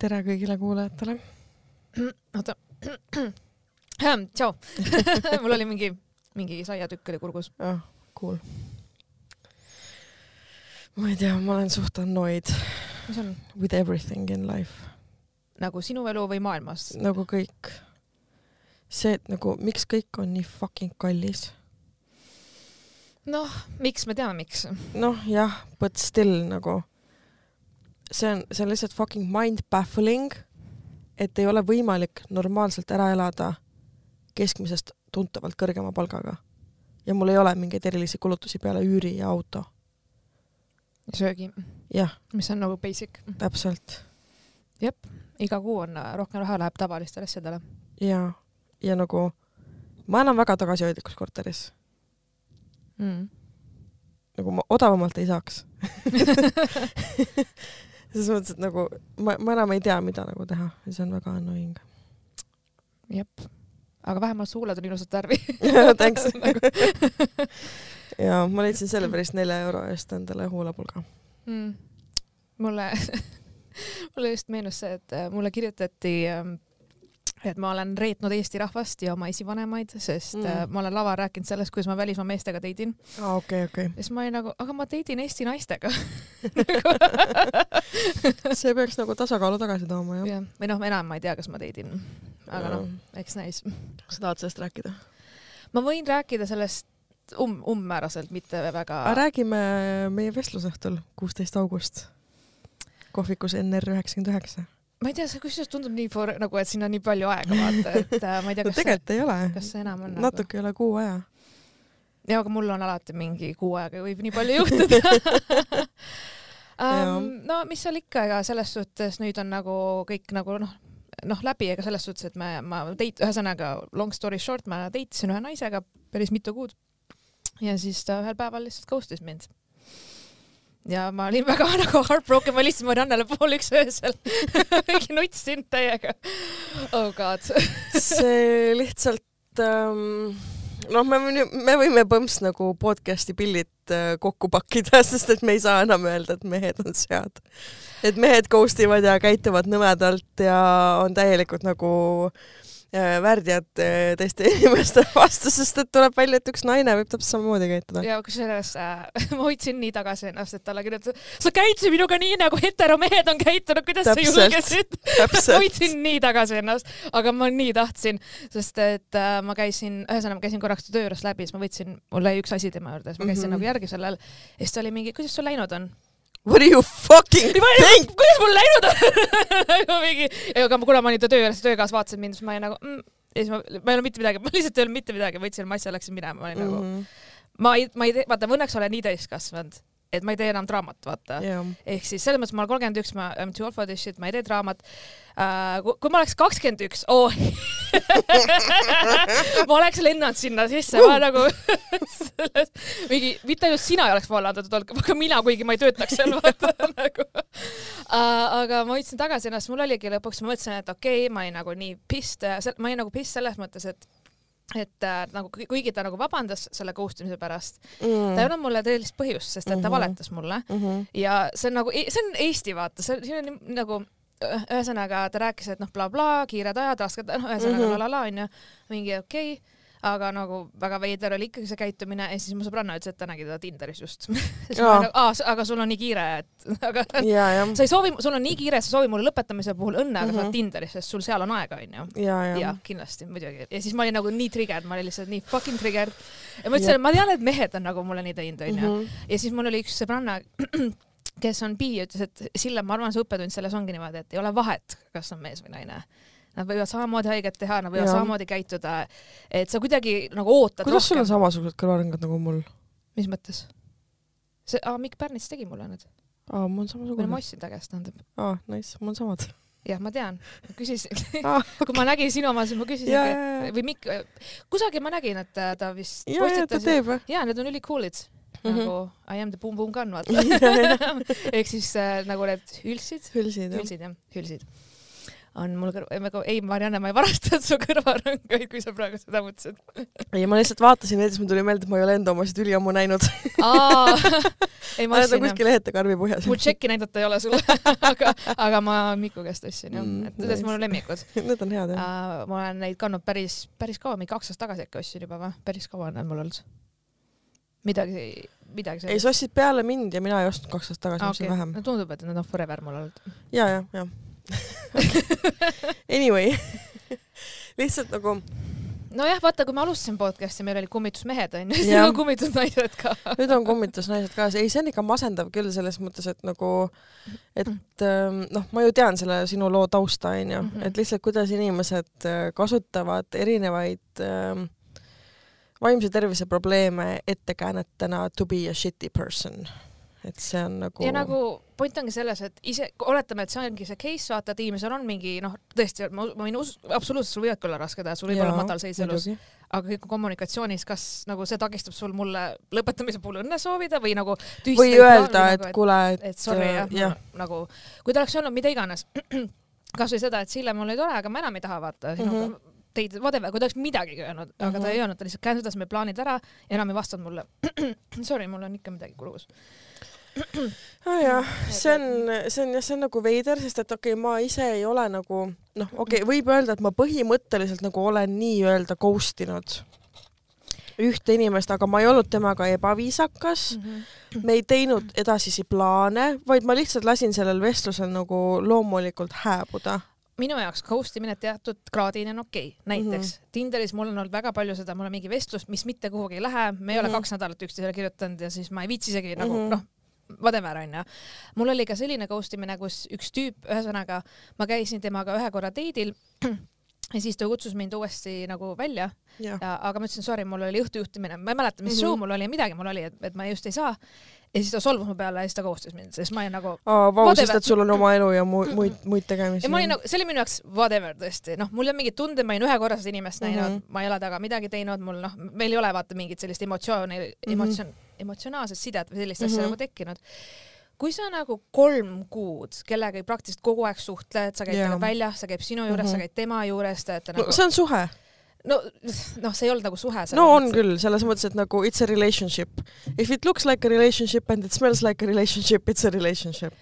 tere kõigile kuulajatele. oota. tšau. mul oli mingi, mingi saiatükk oli kurgus. ah, cool. ma ei tea, ma olen suht annoyed mis on with everything in life, nagu sinu elu või maailmas? nagu kõik. see, et nagu miks kõik on nii fucking kallis. noh, miks, me teame, miks. noh, jah, but still nagu see on, see on lihtsalt fucking mind baffling, et ei ole võimalik normaalselt ära elada keskmisest tuntavalt kõrgema palgaga. ja mul ei ole mingeid erilisi kulutusi peale üüri ja auto. söögi, jah, mis on nagu basic. täpselt. iga kuu on äh, rohkem raha läheb tavalistele asjadele. ja, ja nagu ma elan väga tagasihoidlikus korteris, Mm. nagu ma odavamalt ei saaks. selles mõttes, et nagu ma, ma enam ei tea, mida nagu teha ja see on väga annoying. jep. aga vähemalt su huuled on ilusat värvi. Thanks. ja ma leidsin selle päris nelja euro eest endale huulepulga. mm.. mulle, mulle just meenus see, et äh, mulle kirjutati, et ma olen reetnud Eesti rahvast ja oma esivanemaid, sest Mm. mm. ma olen laval rääkinud sellest, kuidas ma välismaa meestega teidin aa, okei, okei. ja siis ma olin nagu, aga ma teidin Eesti naistega. see peaks nagu tasakaalu tagasi tooma, jah. jah, või noh, enam ma ei tea, kas ma teidin, aga noh, eks näis. sa tahad sellest rääkida? ma võin rääkida sellest um-, umbmääraselt, mitte väga. räägime meie vestlusõhtul, kuusteist august, kohvikus NR üheksakümmend üheksa. Ma ei tea, see kusjuures tundub nii for, nagu, et sinna on nii palju aega vaata, et äh, ma ei tea, no kas see, tegelikult ei ole. kas see enam on nagu.... natuke üle kuu aja. ja aga mul on alati mingi kuu aega võib nii palju juhtuda um,. no mis seal ikka, ega selles suhtes nüüd on nagu kõik nagu noh, noh läbi, ega selles suhtes, et me, ma teit-, ühesõnaga long story short, ma date isin ühe naisega päris mitu kuud. ja siis ta ühel päeval lihtsalt ghost'is mind. Ja ma olin väga nagu heartbroken, ma helistasin Mariannele pool üks öösel. mingi nutsin täiega. oh god. see lihtsalt ähm, noh, me me võime põmps nagu podcast'i pillid äh, kokku pakkida, sest et me ei saa enam öelda, et mehed on sead. et mehed ghost ivad ja käituvad nõmedalt ja on täielikult nagu äh, värdjad äh, teiste inimeste vastu, sest et tuleb välja, et üks naine võib täpselt samamoodi käituda. ja kusjuures äh, ma hoidsin nii tagasi ennast, et talle kirjutada, sa käitusid minuga nii nagu heteromehed on käitunud, kuidas Täpselt. sa julgesid? hoidsin nii tagasi ennast, aga ma nii tahtsin, sest et äh, ma käisin, ühesõnaga ma käisin korraks töö juures läbi, siis ma võtsin, mul jäi üks asi tema juurde, siis ma käisin mm -hmm. nagu järgi sellel ja siis ta oli mingi, kuidas sul läinud on? What do you fucking think? kuidas mul läinud on? mingi, aga ma- kuna ma olin töö juures, töökaas vaatas mind, siis ma olin nagu mm, ja siis ma, ma ei olnud mitte midagi, ma lihtsalt ei olnud mitte midagi, võtsin oma asja, läksin minema, ma olin nagu Mhm. ma ei, ma ei tee, vaata, õnneks olen nii täiskasvanud, et ma ei tee enam draamat, vaata. jah, ehk siis selles mõttes ma olen kolmkümmend üks, ma I m too old for this shit, ma ei tee draamat uh,. kui ma oleks kakskümmend üks, oh ma oleks lennanud sinna sisse, ma nagu selles, mingi, mitte ainult sina ei oleks vallandatud olnud, aga mina, kuigi ma ei töötaks seal, vaata nagu uh,. aga ma hoidsin tagasi ennast, mul oligi lõpuks, ma mõtlesin, et okei okay,, ma olin nagu nii pist, ma olin nagu pist selles mõttes, et et äh, nagu kuigi ta nagu vabandas selle ghost imise pärast, ta ei olnud mulle tõelist põhjust, sest et ta Mhm. valetas mulle Mhm. ja see on nagu, see on Eesti vaata, see, siin on nagu üh- ühesõnaga ta rääkis, et noh, blablabla, kiired ajad, rasked, noh, ühesõnaga Mhm. la la la onju, mingi okei okay,, aga nagu väga veider oli ikkagi see käitumine ja siis mu sõbranna ütles, et ta nägi teda Tinderis just. nagu, aga sul on nii kiire, et aga ja, jah, sa ei soovi, sul on nii kiire, sa soovid mulle lõpetamise puhul õnne, aga sa Mhm. oled Tinderis, sest sul seal on aega onju. ja, jah ja, kindlasti, muidugi. ja siis ma olin nagu nii triggered, ma olin lihtsalt nii fucking triggered. ja ma ütlesin, et ma tean, et mehed on nagu mulle nii teinud onju. Mhm. ja siis mul oli üks sõbranna, kes on bi, ütles, et Sille, ma arvan, see õppetund selles ongi niimoodi, et ei ole vahet, kas on mees või naine. Nad võivad samamoodi haiget teha, nad võivad Jaa. samamoodi käituda, et sa kuidagi nagu ootad kuidas sul on rohkem. samasugused kõrvaringad nagu mul? mis mõttes? see, aa, Mikk Pärnits tegi mulle need, aa, mul on või ma samasugune. ostsin ta käest, tähendab. aa, nice, mul on samad. jah, ma tean, küsisin, aa, kui ma nägin sinu oma, siis ma Jaa, küsisingi, jaa, jaa. et või Mikk, kusagil ma nägin, et ta- vist ja, ja ta postitas teeb jah. ja need on ülikoolid Mhm. nagu I am the boom boom gun vaata ehk siis äh, nagu need hülsid, hülsid jah. hülsid jah, hülsid. On mul kõrv, nagu ei, Marianne, ma ei varastanud su kõrvarõngaid, kui sa praegu seda mõtlesid. ei, ma lihtsalt vaatasin neid, siis mul tuli meelde, et ma ei ole enda omasid üliammu näinud. ei ma jah. kuskil ehete karvi põhjas. mul tšekki näidata ei ole sulle, aga, aga ma Miku käest ostsin jah Mm, et need nice. on mu lemmikud Need on head jah. uh,. ma olen neid kandnud päris, päris kaua, mingi kaks aastat tagasi äkki ostsin juba või, päris kaua on need mul olnud. midagi, midagi ei, sa ostsid peale mind ja mina ei ostnud kaks aastat tagasi, ma ostsin okay. vähem. no tundub, et need on forever mul olnud. ja, ja, ja. Anyway, lihtsalt nagu nojah, vaata, kui me alustasime podcast'i, meil olid kummitusmehed onju, siis Jah. on kummitusnaised ka. nüüd on kummitusnaised ka, ei see on ikka masendav küll selles mõttes, et nagu, et ähm, noh, ma ju tean selle sinu loo tausta onju mm. -hmm. et lihtsalt kuidas inimesed äh, kasutavad erinevaid ähm, vaimse tervise probleeme ettekäänetena to be a shitty person. Et see on nagu. ja nagu point ongi selles, et ise, oletame, et see ongi see case, vaata, et inimesel on mingi noh, tõesti, ma ma võin us-, absoluutselt, sul võivadki olla rasked ajad, sul võib olla madalseis elus, aga kõik kommunikatsioonis, kas nagu see takistab sul mulle lõpetamise puhul õnne soovida või nagu või öelda, et kuule, et et sorry jah äh, jah., nagu kui ta oleks öelnud mida iganes, kasvõi seda, et Sille, mul oli tore, aga ma enam ei taha vaata sinuga Mhm. teid, whatever, kui ta oleks midagigi öelnud, aga ta Mhm. ei öelnud, ta lihtsalt käändas me plaanid ära ja enam ei vastanud mulle. Sorry, mul on ikka midagi kulus. nojah, see on, see on jah, see on nagu veider, sest et okei okay,, ma ise ei ole nagu noh, okei okay,, võib öelda, et ma põhimõtteliselt nagu olen nii-öelda ghost inud ühte inimest, aga ma ei olnud temaga ebaviisakas, Mhm. me ei teinud edasisi plaane, vaid ma lihtsalt lasin sellel vestlusel nagu loomulikult hääbuda. Minu jaoks ghost imine teatud kraadini on okei okay., näiteks mm -hmm. Tinderis mul on olnud väga palju seda, mul on mingi vestlus, mis mitte kuhugi ei lähe, me ei ole Mhm. kaks nädalat üksteisele kirjutanud ja siis ma ei viitsi isegi nagu Mhm. noh, whatever onju. mul oli ka selline ghost imine, kus üks tüüp, ühesõnaga ma käisin temaga ühe korra date'il ja siis ta kutsus mind uuesti nagu välja aga ma ütlesin sorry, mul oli õhtujuhtimine, ma ei mäleta, mis mm -hmm. Show mul oli, midagi mul oli, et, et ma just ei saa. ja siis ta solvus mu peale ja siis ta ghost'is mind, sest ma olin nagu vau, sest et sul on oma elu ja muid, muid, muid tegemisi. ja ma olin nagu, see oli minu jaoks whatever tõesti, noh, mul ei ole mingit tunde, ma olin ühe korra seda inimest näinud mm. -hmm. ma ei ole temaga midagi teinud, mul noh, meil ei ole vaata mingit sellist emotsiooni mm. -hmm. emotsioon, emotsionaalset sidet või sellist mm -hmm. asja Mhm. nagu tekkinud. Kui sa nagu kolm kuud kellegagi praktiliselt kogu aeg suhtled, sa käid Jaa. temaga väljas, sa käid sinu juures mm, Mhm. -hmm. sa käid tema juures, te olete no, nagu see on suhe. no noh, see ei olnud nagu suhe. no on küll, selles mõttes, et nagu it's a relationship. If it looks like a relationship and it smells like a relationship, it's a relationship.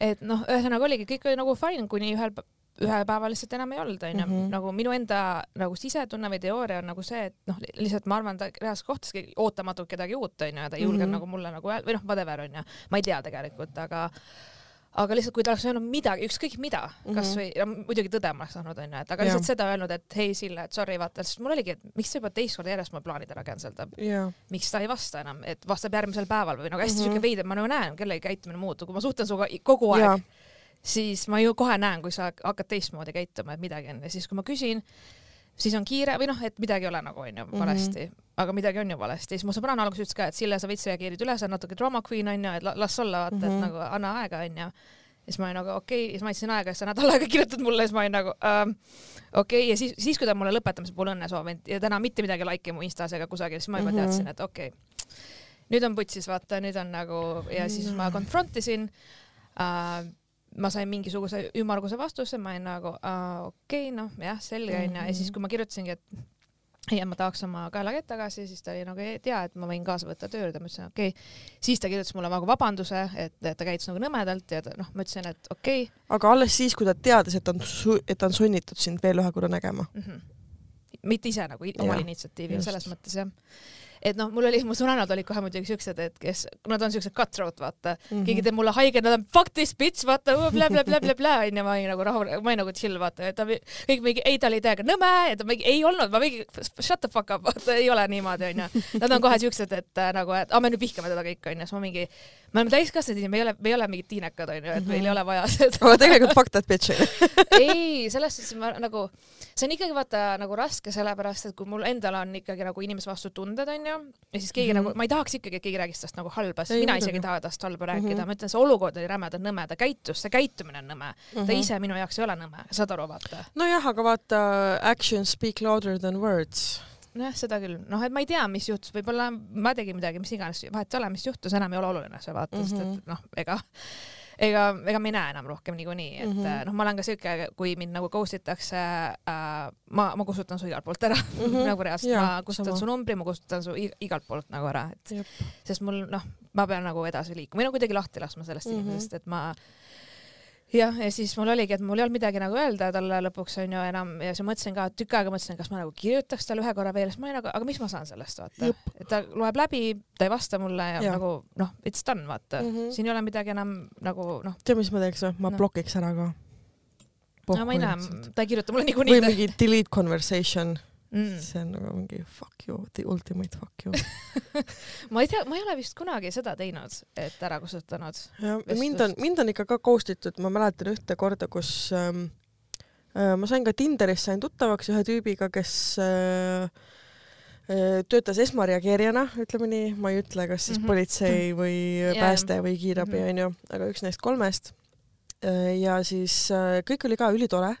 et noh, ühesõnaga oligi, kõik oli nagu fine, kuni ühel, ühel päeval lihtsalt enam ei olnud, onju. Mhm. nagu minu enda nagu sisetunne või teooria on nagu see, et noh, lihtsalt ma arvan, ta reaalselt kohtaski ootamatult kedagi uut, onju, ja ta ei julgenud Mhm. nagu mulle nagu öelda, või noh, whatever, onju. ma ei tea tegelikult, aga aga lihtsalt, kui ta oleks öelnud midagi, ükskõik mida mm, -hmm. Mhm. kasvõi, no muidugi tõde ma oleks saanud, onju, et aga lihtsalt seda öelnud, et hei Sille, et sorry, vaata, sest mul oligi, et miks ta juba teist korda järjest mu plaanid ära cancel dab, miks ta ei vasta enam, et vastab järgmisel päeval või nagu hästi Mhm. siuke veider, ma nagu näen, kellegi käitumine muutub, kui ma suhtlen sinuga kogu aeg jaa, siis ma ju kohe näen, kui sa hakkad teistmoodi käituma, et midagi on ja siis, kui ma küsin, siis on kiire või noh, et midagi ei ole nagu onju valesti mm, -hmm. aga midagi on ju valesti, siis mu sõbranna alguses ütles ka, et Sille, sa veits reageerid üle, sa oled natuke drama queen onju, et la- las olla, vaata mm, -hmm. Mhm. et nagu anna aega onju. siis ma olin nagu okei okay., siis ma andsin aega, siis sa nädal aega kirjutad mulle siis ma olin nagu ähm, okei okay. ja siis, siis kui ta mulle lõpetamise puhul õnne soovinud ja täna mitte midagi like'i mu Instas ega kusagil, siis ma juba Mhm. teadsin, et okei okay. nüüd on putsis, vaata, nüüd on nagu ja siis ma confront isin äh, ma sain mingisuguse ümmarguse vastuse, ma olin nagu okei okay,, noh jah, selge onju ja siis, kui ma kirjutasingi, et ei, ma tahaks oma kaelakett tagasi, siis ta oli nagu ei tea, et ma võin kaasa võtta töö juurde, ma ütlesin okei okay.. siis ta kirjutas mulle nagu vabanduse, et, ta käitus nagu nõmedalt ja noh, ma ütlesin, et okei okay. aga alles siis, kui ta teadis, et ta on et ta on sunnitud sind veel ühe korra nägema. mm. -hmm. Mitte ise nagu omal initsiatiivil, selles mõttes jah. et noh, mul oli, mu sõbrannad olid kohe muidugi siuksed, et kes, nad on siuksed cutthroat, vaata mm. Mhm. -hmm. keegi teeb mulle haiget, nad on fuck this bitch, vaata, blä-blä-blä-blä-blä onju, ma olin nagu rahul, ma olin nagu chill, vaata, et ta kõik mingi, ei ta oli täiega nõme ja ta mingi ei olnud, ma mingi shut the fuck up, vaata ei ole niimoodi onju. Nad on kohe siuksed, et äh, nagu, et aa me nüüd vihkame teda kõik onju, siis ma mingi, me oleme täiskasvanud inimesed, me ei ole, me ei ole mingid tiinekad onju, et meil ei ole vaja seda. aga tegelikult fuck that bitch onju. ei, selles suhtes ma nagu, see on ikkagi vaata nagu raske, sellepärast et kui mul endal on ikkagi nagu inimese vastu tunded onju ja siis keegi mm -hmm. nagu, ma ei tahaks ikkagi, et keegi räägiks tast nagu halba, sest Ei, mina isegi ei taha tast halba rääkida mm, Mhm. -hmm. ma ütlen, see olukord oli rämedalt nõme, ta käitus, see käitumine on nõme mm, -hmm. ta Mhm. ise minu jaoks ei ole nõme, saad aru, vaata. nojah, aga vaata, actions speak louder than words. nojah, seda küll, noh, et ma ei tea, mis juhtus, võib-olla ma tegin midagi, mis iganes, vahet ei ole, mis juhtus, enam ei ole oluline see vaata mm, -hmm. sest Mhm. et noh, ega ega, ega me ei näe enam rohkem niikuinii, et mm. -hmm. noh, ma olen ka siuke, kui mind nagu ghost itakse äh,, ma, ma kustutan su igalt poolt ära mm. -hmm. nagu reaalselt, ma kustutan sama. su numbri, ma kustutan su igalt poolt nagu ära, et Jep. sest mul noh, ma pean nagu edasi liikuma või no kuidagi lahti laskma sellest mm. -hmm. inimesest, et ma jah, ja siis mul oligi, et mul ei olnud midagi nagu öelda talle lõpuks onju enam ja siis mõtlesin ka, tükk aega mõtlesin, kas ma nagu kirjutaks talle ühe korra veel, siis ma olin nagu, aga mis ma saan sellest vaata et ta loeb läbi, ta ei vasta mulle ja, ja. nagu noh, it's done vaata mm. -hmm. siin ei ole midagi enam nagu noh, tead, mis ma teeks või? ma Noh. blokiks ära ka. no ma ei näe, ta ei kirjuta mulle või niikuinii. mingi delete conversation, Mm. see on nagu mingi fuck you, the ultimate fuck you. ma ei tea, ma ei ole vist kunagi seda teinud, et ära kustutanud. ja mind on, mind on ikka ka ghost itud, ma mäletan ühte korda, kus ähm, äh, ma sain ka Tinderis sain tuttavaks ühe tüübiga, kes äh, äh, töötas esmareageerijana, ütleme nii, ma ei ütle, kas siis mm Mhm. -hmm. politsei või Jaa. pääste või kiirabi Mhm. onju, aga üks neist kolmest. ja siis äh, kõik oli ka ülitore.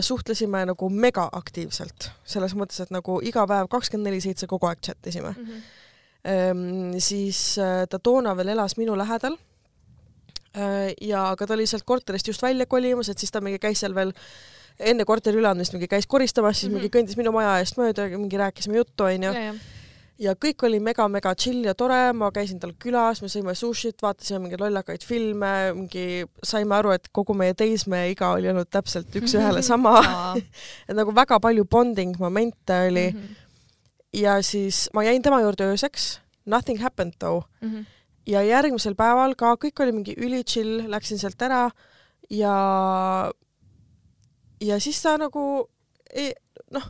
Suhtlesime nagu megaaktiivselt, selles mõttes, et nagu iga päev kakskümmend neli seitse kogu aeg chat isime. Mhm. Ehm, siis äh, ta toona veel elas minu lähedal. ja aga ta oli sealt korterist just välja kolimas, et siis ta mingi käis seal veel enne korteri üleandmist mingi käis koristamas, siis mm -hmm. mingi Mhm. kõndis minu maja eest mööda, mingi rääkisime juttu onju ja kõik oli mega-mega chill ja tore, ma käisin tal külas, me sõime sushit, vaatasime mingeid lollakaid filme, mingi saime aru, et kogu meie teismeiga oli olnud täpselt üks-ühele sama, et nagu väga palju bonding momente oli mm. -hmm. ja siis ma jäin tema juurde ööseks, nothing happened though Mhm. ja järgmisel päeval ka kõik oli mingi üli chill, läksin sealt ära ja ja siis ta nagu ei, noh,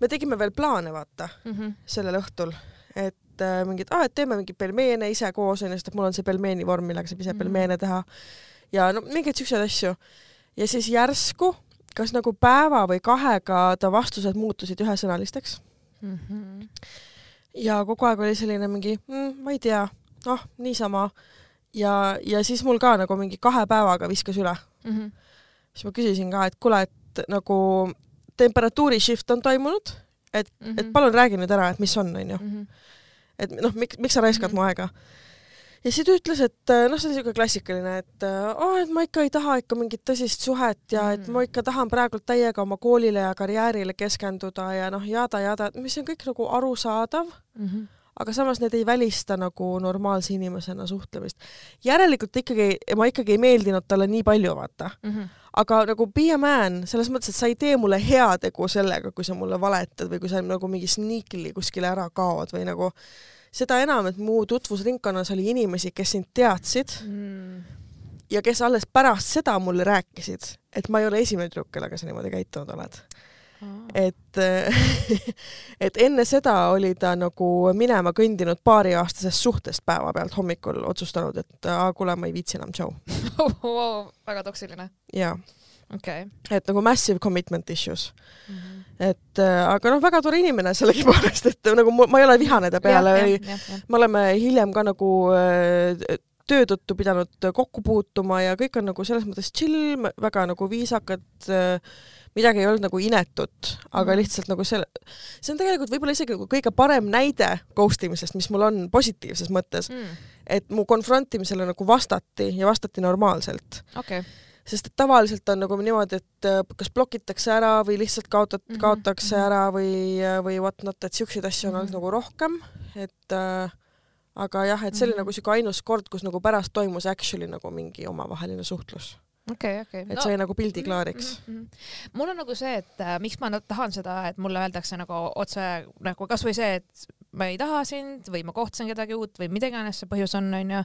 me tegime veel plaane, vaata, Mhm. sellel õhtul, et äh, mingid, aa, et teeme mingeid pelmeene ise koos onju, sest et mul on see pelmeeni vorm, millega saab ise Mhm. pelmeene teha ja no mingeid siukseid asju. ja siis järsku, kas nagu päeva või kahega ta vastused muutusid ühesõnalisteks Mhm. ja kogu aeg oli selline mingi mm,, ma ei tea, noh, niisama. ja, ja siis mul ka nagu mingi kahe päevaga viskas üle. Mhm. siis ma küsisin ka, et kuule, et nagu temperatuuri shift on toimunud, et Mhm. palun räägi nüüd ära, et mis on, onju. et noh, miks, miks sa raiskad Mhm. mu aega. ja siis ta ütles, et noh, see on niisugune klassikaline, et oh, et ma ikka ei taha ikka mingit tõsist suhet ja et Mm. ma ikka tahan praegult täiega oma koolile ja karjäärile keskenduda ja noh, jada-jada, mis on kõik nagu arusaadav Mhm. aga samas need ei välista nagu normaalse inimesena suhtlemist. järelikult ikkagi, ma ikkagi ei meeldinud talle nii palju, vaata. Mhm. Aga nagu be a man, selles mõttes, et sa ei tee mulle heategu sellega, kui sa mulle valetad või kui sa nagu mingi sneakily kuskile ära kaod või nagu seda enam, et mu tutvusringkonnas oli inimesi, kes sind teadsid Mm. ja kes alles pärast seda mulle rääkisid, et ma ei ole esimene tüdruk, kellega sa niimoodi käitunud oled. Et, et enne seda oli ta nagu minema kõndinud paariaastasest suhtest päevapealt hommikul otsustanud, et kuule, ma ei viitsi enam, tšau. wow, väga toksiline. jaa, okei et nagu massive commitment issues, okay.. et äh, aga noh, väga tore inimene sellegipoolest, et nagu mu- ma ei ole vihane ta peale või me oleme hiljem ka nagu äh, töö tõttu pidanud kokku puutuma ja kõik on nagu selles mõttes chill, väga nagu viisakad äh, midagi ei olnud nagu inetut, aga Mhm. lihtsalt nagu selle, see on tegelikult võib-olla isegi nagu kõige parem näide ghost imisest, mis mul on positiivses mõttes, Mm. et mu konfrontimisele nagu vastati ja vastati normaalselt. okei. sest et tavaliselt on nagu niimoodi, et äh, kas blokitakse ära või lihtsalt kaotat- Mhm,, kaotakse mhm. ära või, või whatnot, et siukseid asju on olnud Mhm. nagu rohkem, et äh, aga jah, et see oli Mhm. nagu siuke ainus kord, kus nagu pärast toimus actually nagu mingi omavaheline suhtlus, okei, okei. et sai nagu pildi klaariks. Mhm, mul on nagu see, et äh, miks ma tahan seda, et mulle öeldakse nagu otse nagu kasvõi see, et ma ei taha sind või ma kohtasin kedagi uut või mida iganes see põhjus on, onju.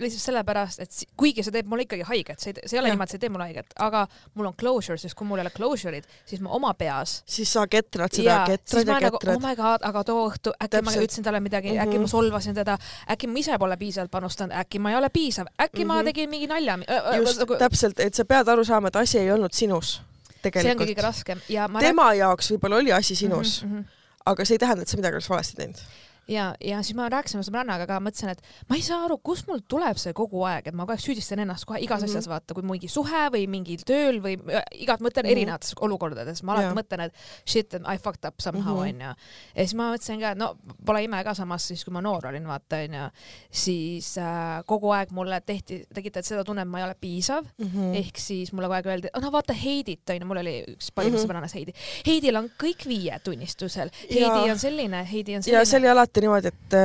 lihtsalt sellepärast, et kuigi see teeb mulle ikkagi haiget, see ei, see ei ole niimoodi, see ei tee mulle haiget, aga mul on closure, sest kui mul ei ole closure'id, siis ma oma peas siis sa ketrad seda ketrad ja ma nagu oh ketrad. my god, aga too õhtu äkki ma Täpselt. ütlesin talle midagi mm, -hmm. äkki Mhm. ma solvasin teda, äkki ma ise pole piisavalt panustanud, äkki ma ei ole piisav, äkki mm -hmm. ma Mhm. tegin mingi nalja. just, täpselt, et sa pead aru saama, et asi ei olnud sinus see ongi tegelikult kõige. raskem ja ma tema jaoks võib-olla oli asi sinus, mm. -hmm. Aga see ei tähenda, et sa midagi oleks valesti teinud. ja, ja siis ma rääkisin oma sõbrannaga ka, mõtlesin, et ma ei saa aru, kust mul tuleb see kogu aeg, et ma kogu aeg süüdistan ennast kohe igas mm. -hmm. asjas, vaata, kui mingi suhe või mingil tööl või äh, igat, mõtlen mm. -hmm. erinevates olukordades, ma alati Jaa. mõtlen, et shit, I fucked up somehow Mhm. onju. ja siis ma mõtlesin ka, et no pole ime ka samas siis, kui ma noor olin, vaata onju, siis äh, kogu aeg mulle tehti, tekitati seda tunnet, et ma ei ole piisav mm. mm. -hmm. ehk siis mulle kogu aeg öeldi, no vaata Heidit onju, mul oli üks parim mm. -hmm. sõbrannas Heidi. Heidil on kõik viied tunnistusel, Heidi Jaa. on selline, Heidi on ja selline. see oli alati niimoodi, et,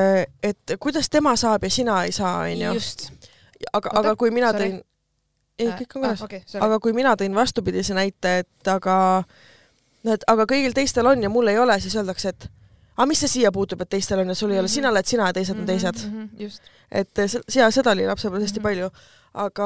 et kuidas tema saab ja sina ei saa, onju. aga, aga kui mina sorry. tõin, ei kõik on korras, okei, sorry. aga kui mina tõin vastupidise näite, et aga, no et aga kõigil teistel on ja mul ei ole, siis öeldakse, et aga mis see siia puutub, et teistel on ja sul ei ole, Mhm. sina oled sina ja teised on teised. just. Et ja seda oli lapsepõlves hästi Mhm. palju, aga,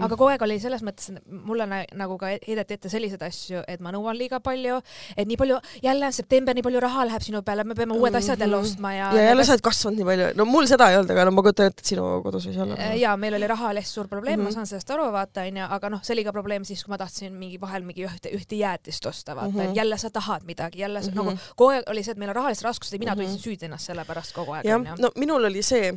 aga kogu aeg oli selles mõttes, et mulle nagu ka heideti ette selliseid asju, et ma nõuan liiga palju, et nii palju, jälle september, nii palju raha läheb sinu peale, me peame uued asjad jälle Mhm. ostma ja. ja jälle sa oled kasvanud nii palju, no mul seda ei olnud, aga no ma kujutan ette, et sinu kodus võis olla. Äh, ja meil oli raha oli hästi suur probleem mm, -hmm. Mhm. ma saan sellest aru, vaata onju, aga noh, see oli ka probleem siis, kui ma tahtsin mingi vahel mingi ühte, ühte jäätist osta, vaata mm, Mhm. -hmm. jälle sa tahad midagi, jälle sa, mm Mhm. -hmm. nagu kogu aeg oli see, et meil on rahalised raskused ja mina Mhm. tundsin süüdi ennast selle pärast kogu aeg jah no minul oli see,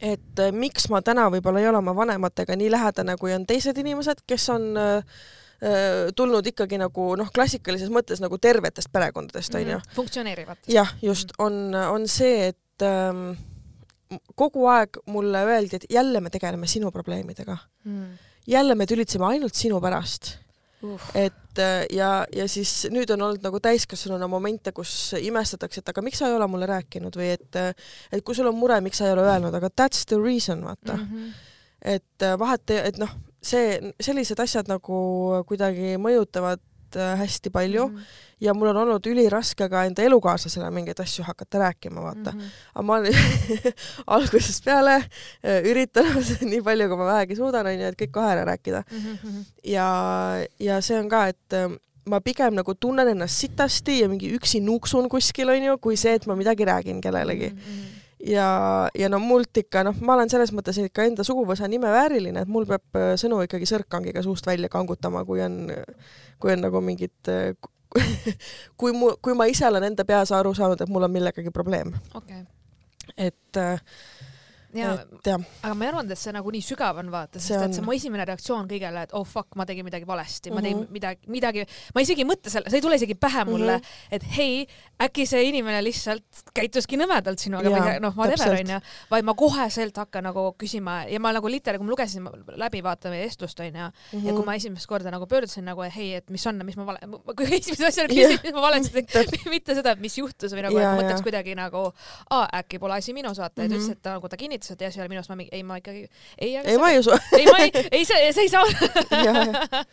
et äh, miks ma täna võib-olla ei ole oma vanematega nii lähedane, kui on teised inimesed, kes on äh, äh, tulnud ikkagi nagu noh, klassikalises mõttes nagu tervetest perekondadest onju mm. -hmm. funktsioneerivad. jah, just on, on see, et ähm, kogu aeg mulle öeldi, et jälle me tegeleme sinu probleemidega, Mm. jälle me tülitseme ainult sinu pärast, Uh. et äh, ja, ja siis nüüd on olnud nagu täiskasvanuna momente, kus imestatakse, et aga miks sa ei ole mulle rääkinud või et, et kui sul on mure, miks sa ei ole öelnud, aga that's the reason, vaata mm. -hmm. et äh, vahet, et noh, see, sellised asjad nagu kuidagi mõjutavad äh, hästi palju mm. -hmm. ja mul on olnud üliraske ka enda elukaaslasele mingeid asju hakata rääkima, vaata mm. -hmm. aga ma algusest peale äh, üritanud nii palju, kui ma vähegi suudan, onju, et kõik kohe ära rääkida Mhm. ja, ja see on ka, et äh, ma pigem nagu tunnen ennast sitasti ja mingi üksi nuuksun kuskil, onju, kui see, et ma midagi räägin kellelegi. Mhm. ja, ja no mult ikka noh, ma olen selles mõttes ikka enda suguvõsa nime vääriline, et mul peab äh, sõnu ikkagi sõrkkangiga suust välja kangutama, kui on, kui on nagu mingid, kui mu, kui ma ise olen enda peas aru saanud, et mul on millegagi probleem, okei. et, ja, et aga ma ei arvanud, et see nagu nii sügav on, vaata, See sest on. et see mu esimene reaktsioon kõigele, et oh fuck, ma tegin midagi valesti mm, -hmm. ma tegin Mhm. midagi, midagi, ma isegi ei mõtle selle, see ei tule isegi pähe mulle mm, Mhm. -hmm. et hei, äkki see inimene lihtsalt käituski nõmedalt sinuga või noh, whatever onju, vaid ma koheselt hakkan nagu küsima ja ma nagu literaali, kui ma lugesin läbi vaata meie vestlust onju ja Mhm. kui ma esimest korda nagu pöördusin nagu, et hei, et mis on, mis ma vale, kui esimese asjana küsin, mis ma valesti tegin, mitte seda, et mis juhtus või nagu, et mõtleks kuidagi nagu, äkki pole asi minus vaata ja ta Mhm. ütles, et ta nagu ta kinnitas, et jah, see oli minus, ma mingi, ei ma ikkagi, ei, ei ma ei usu ei, ma ei, ei see, see ei saa Jah.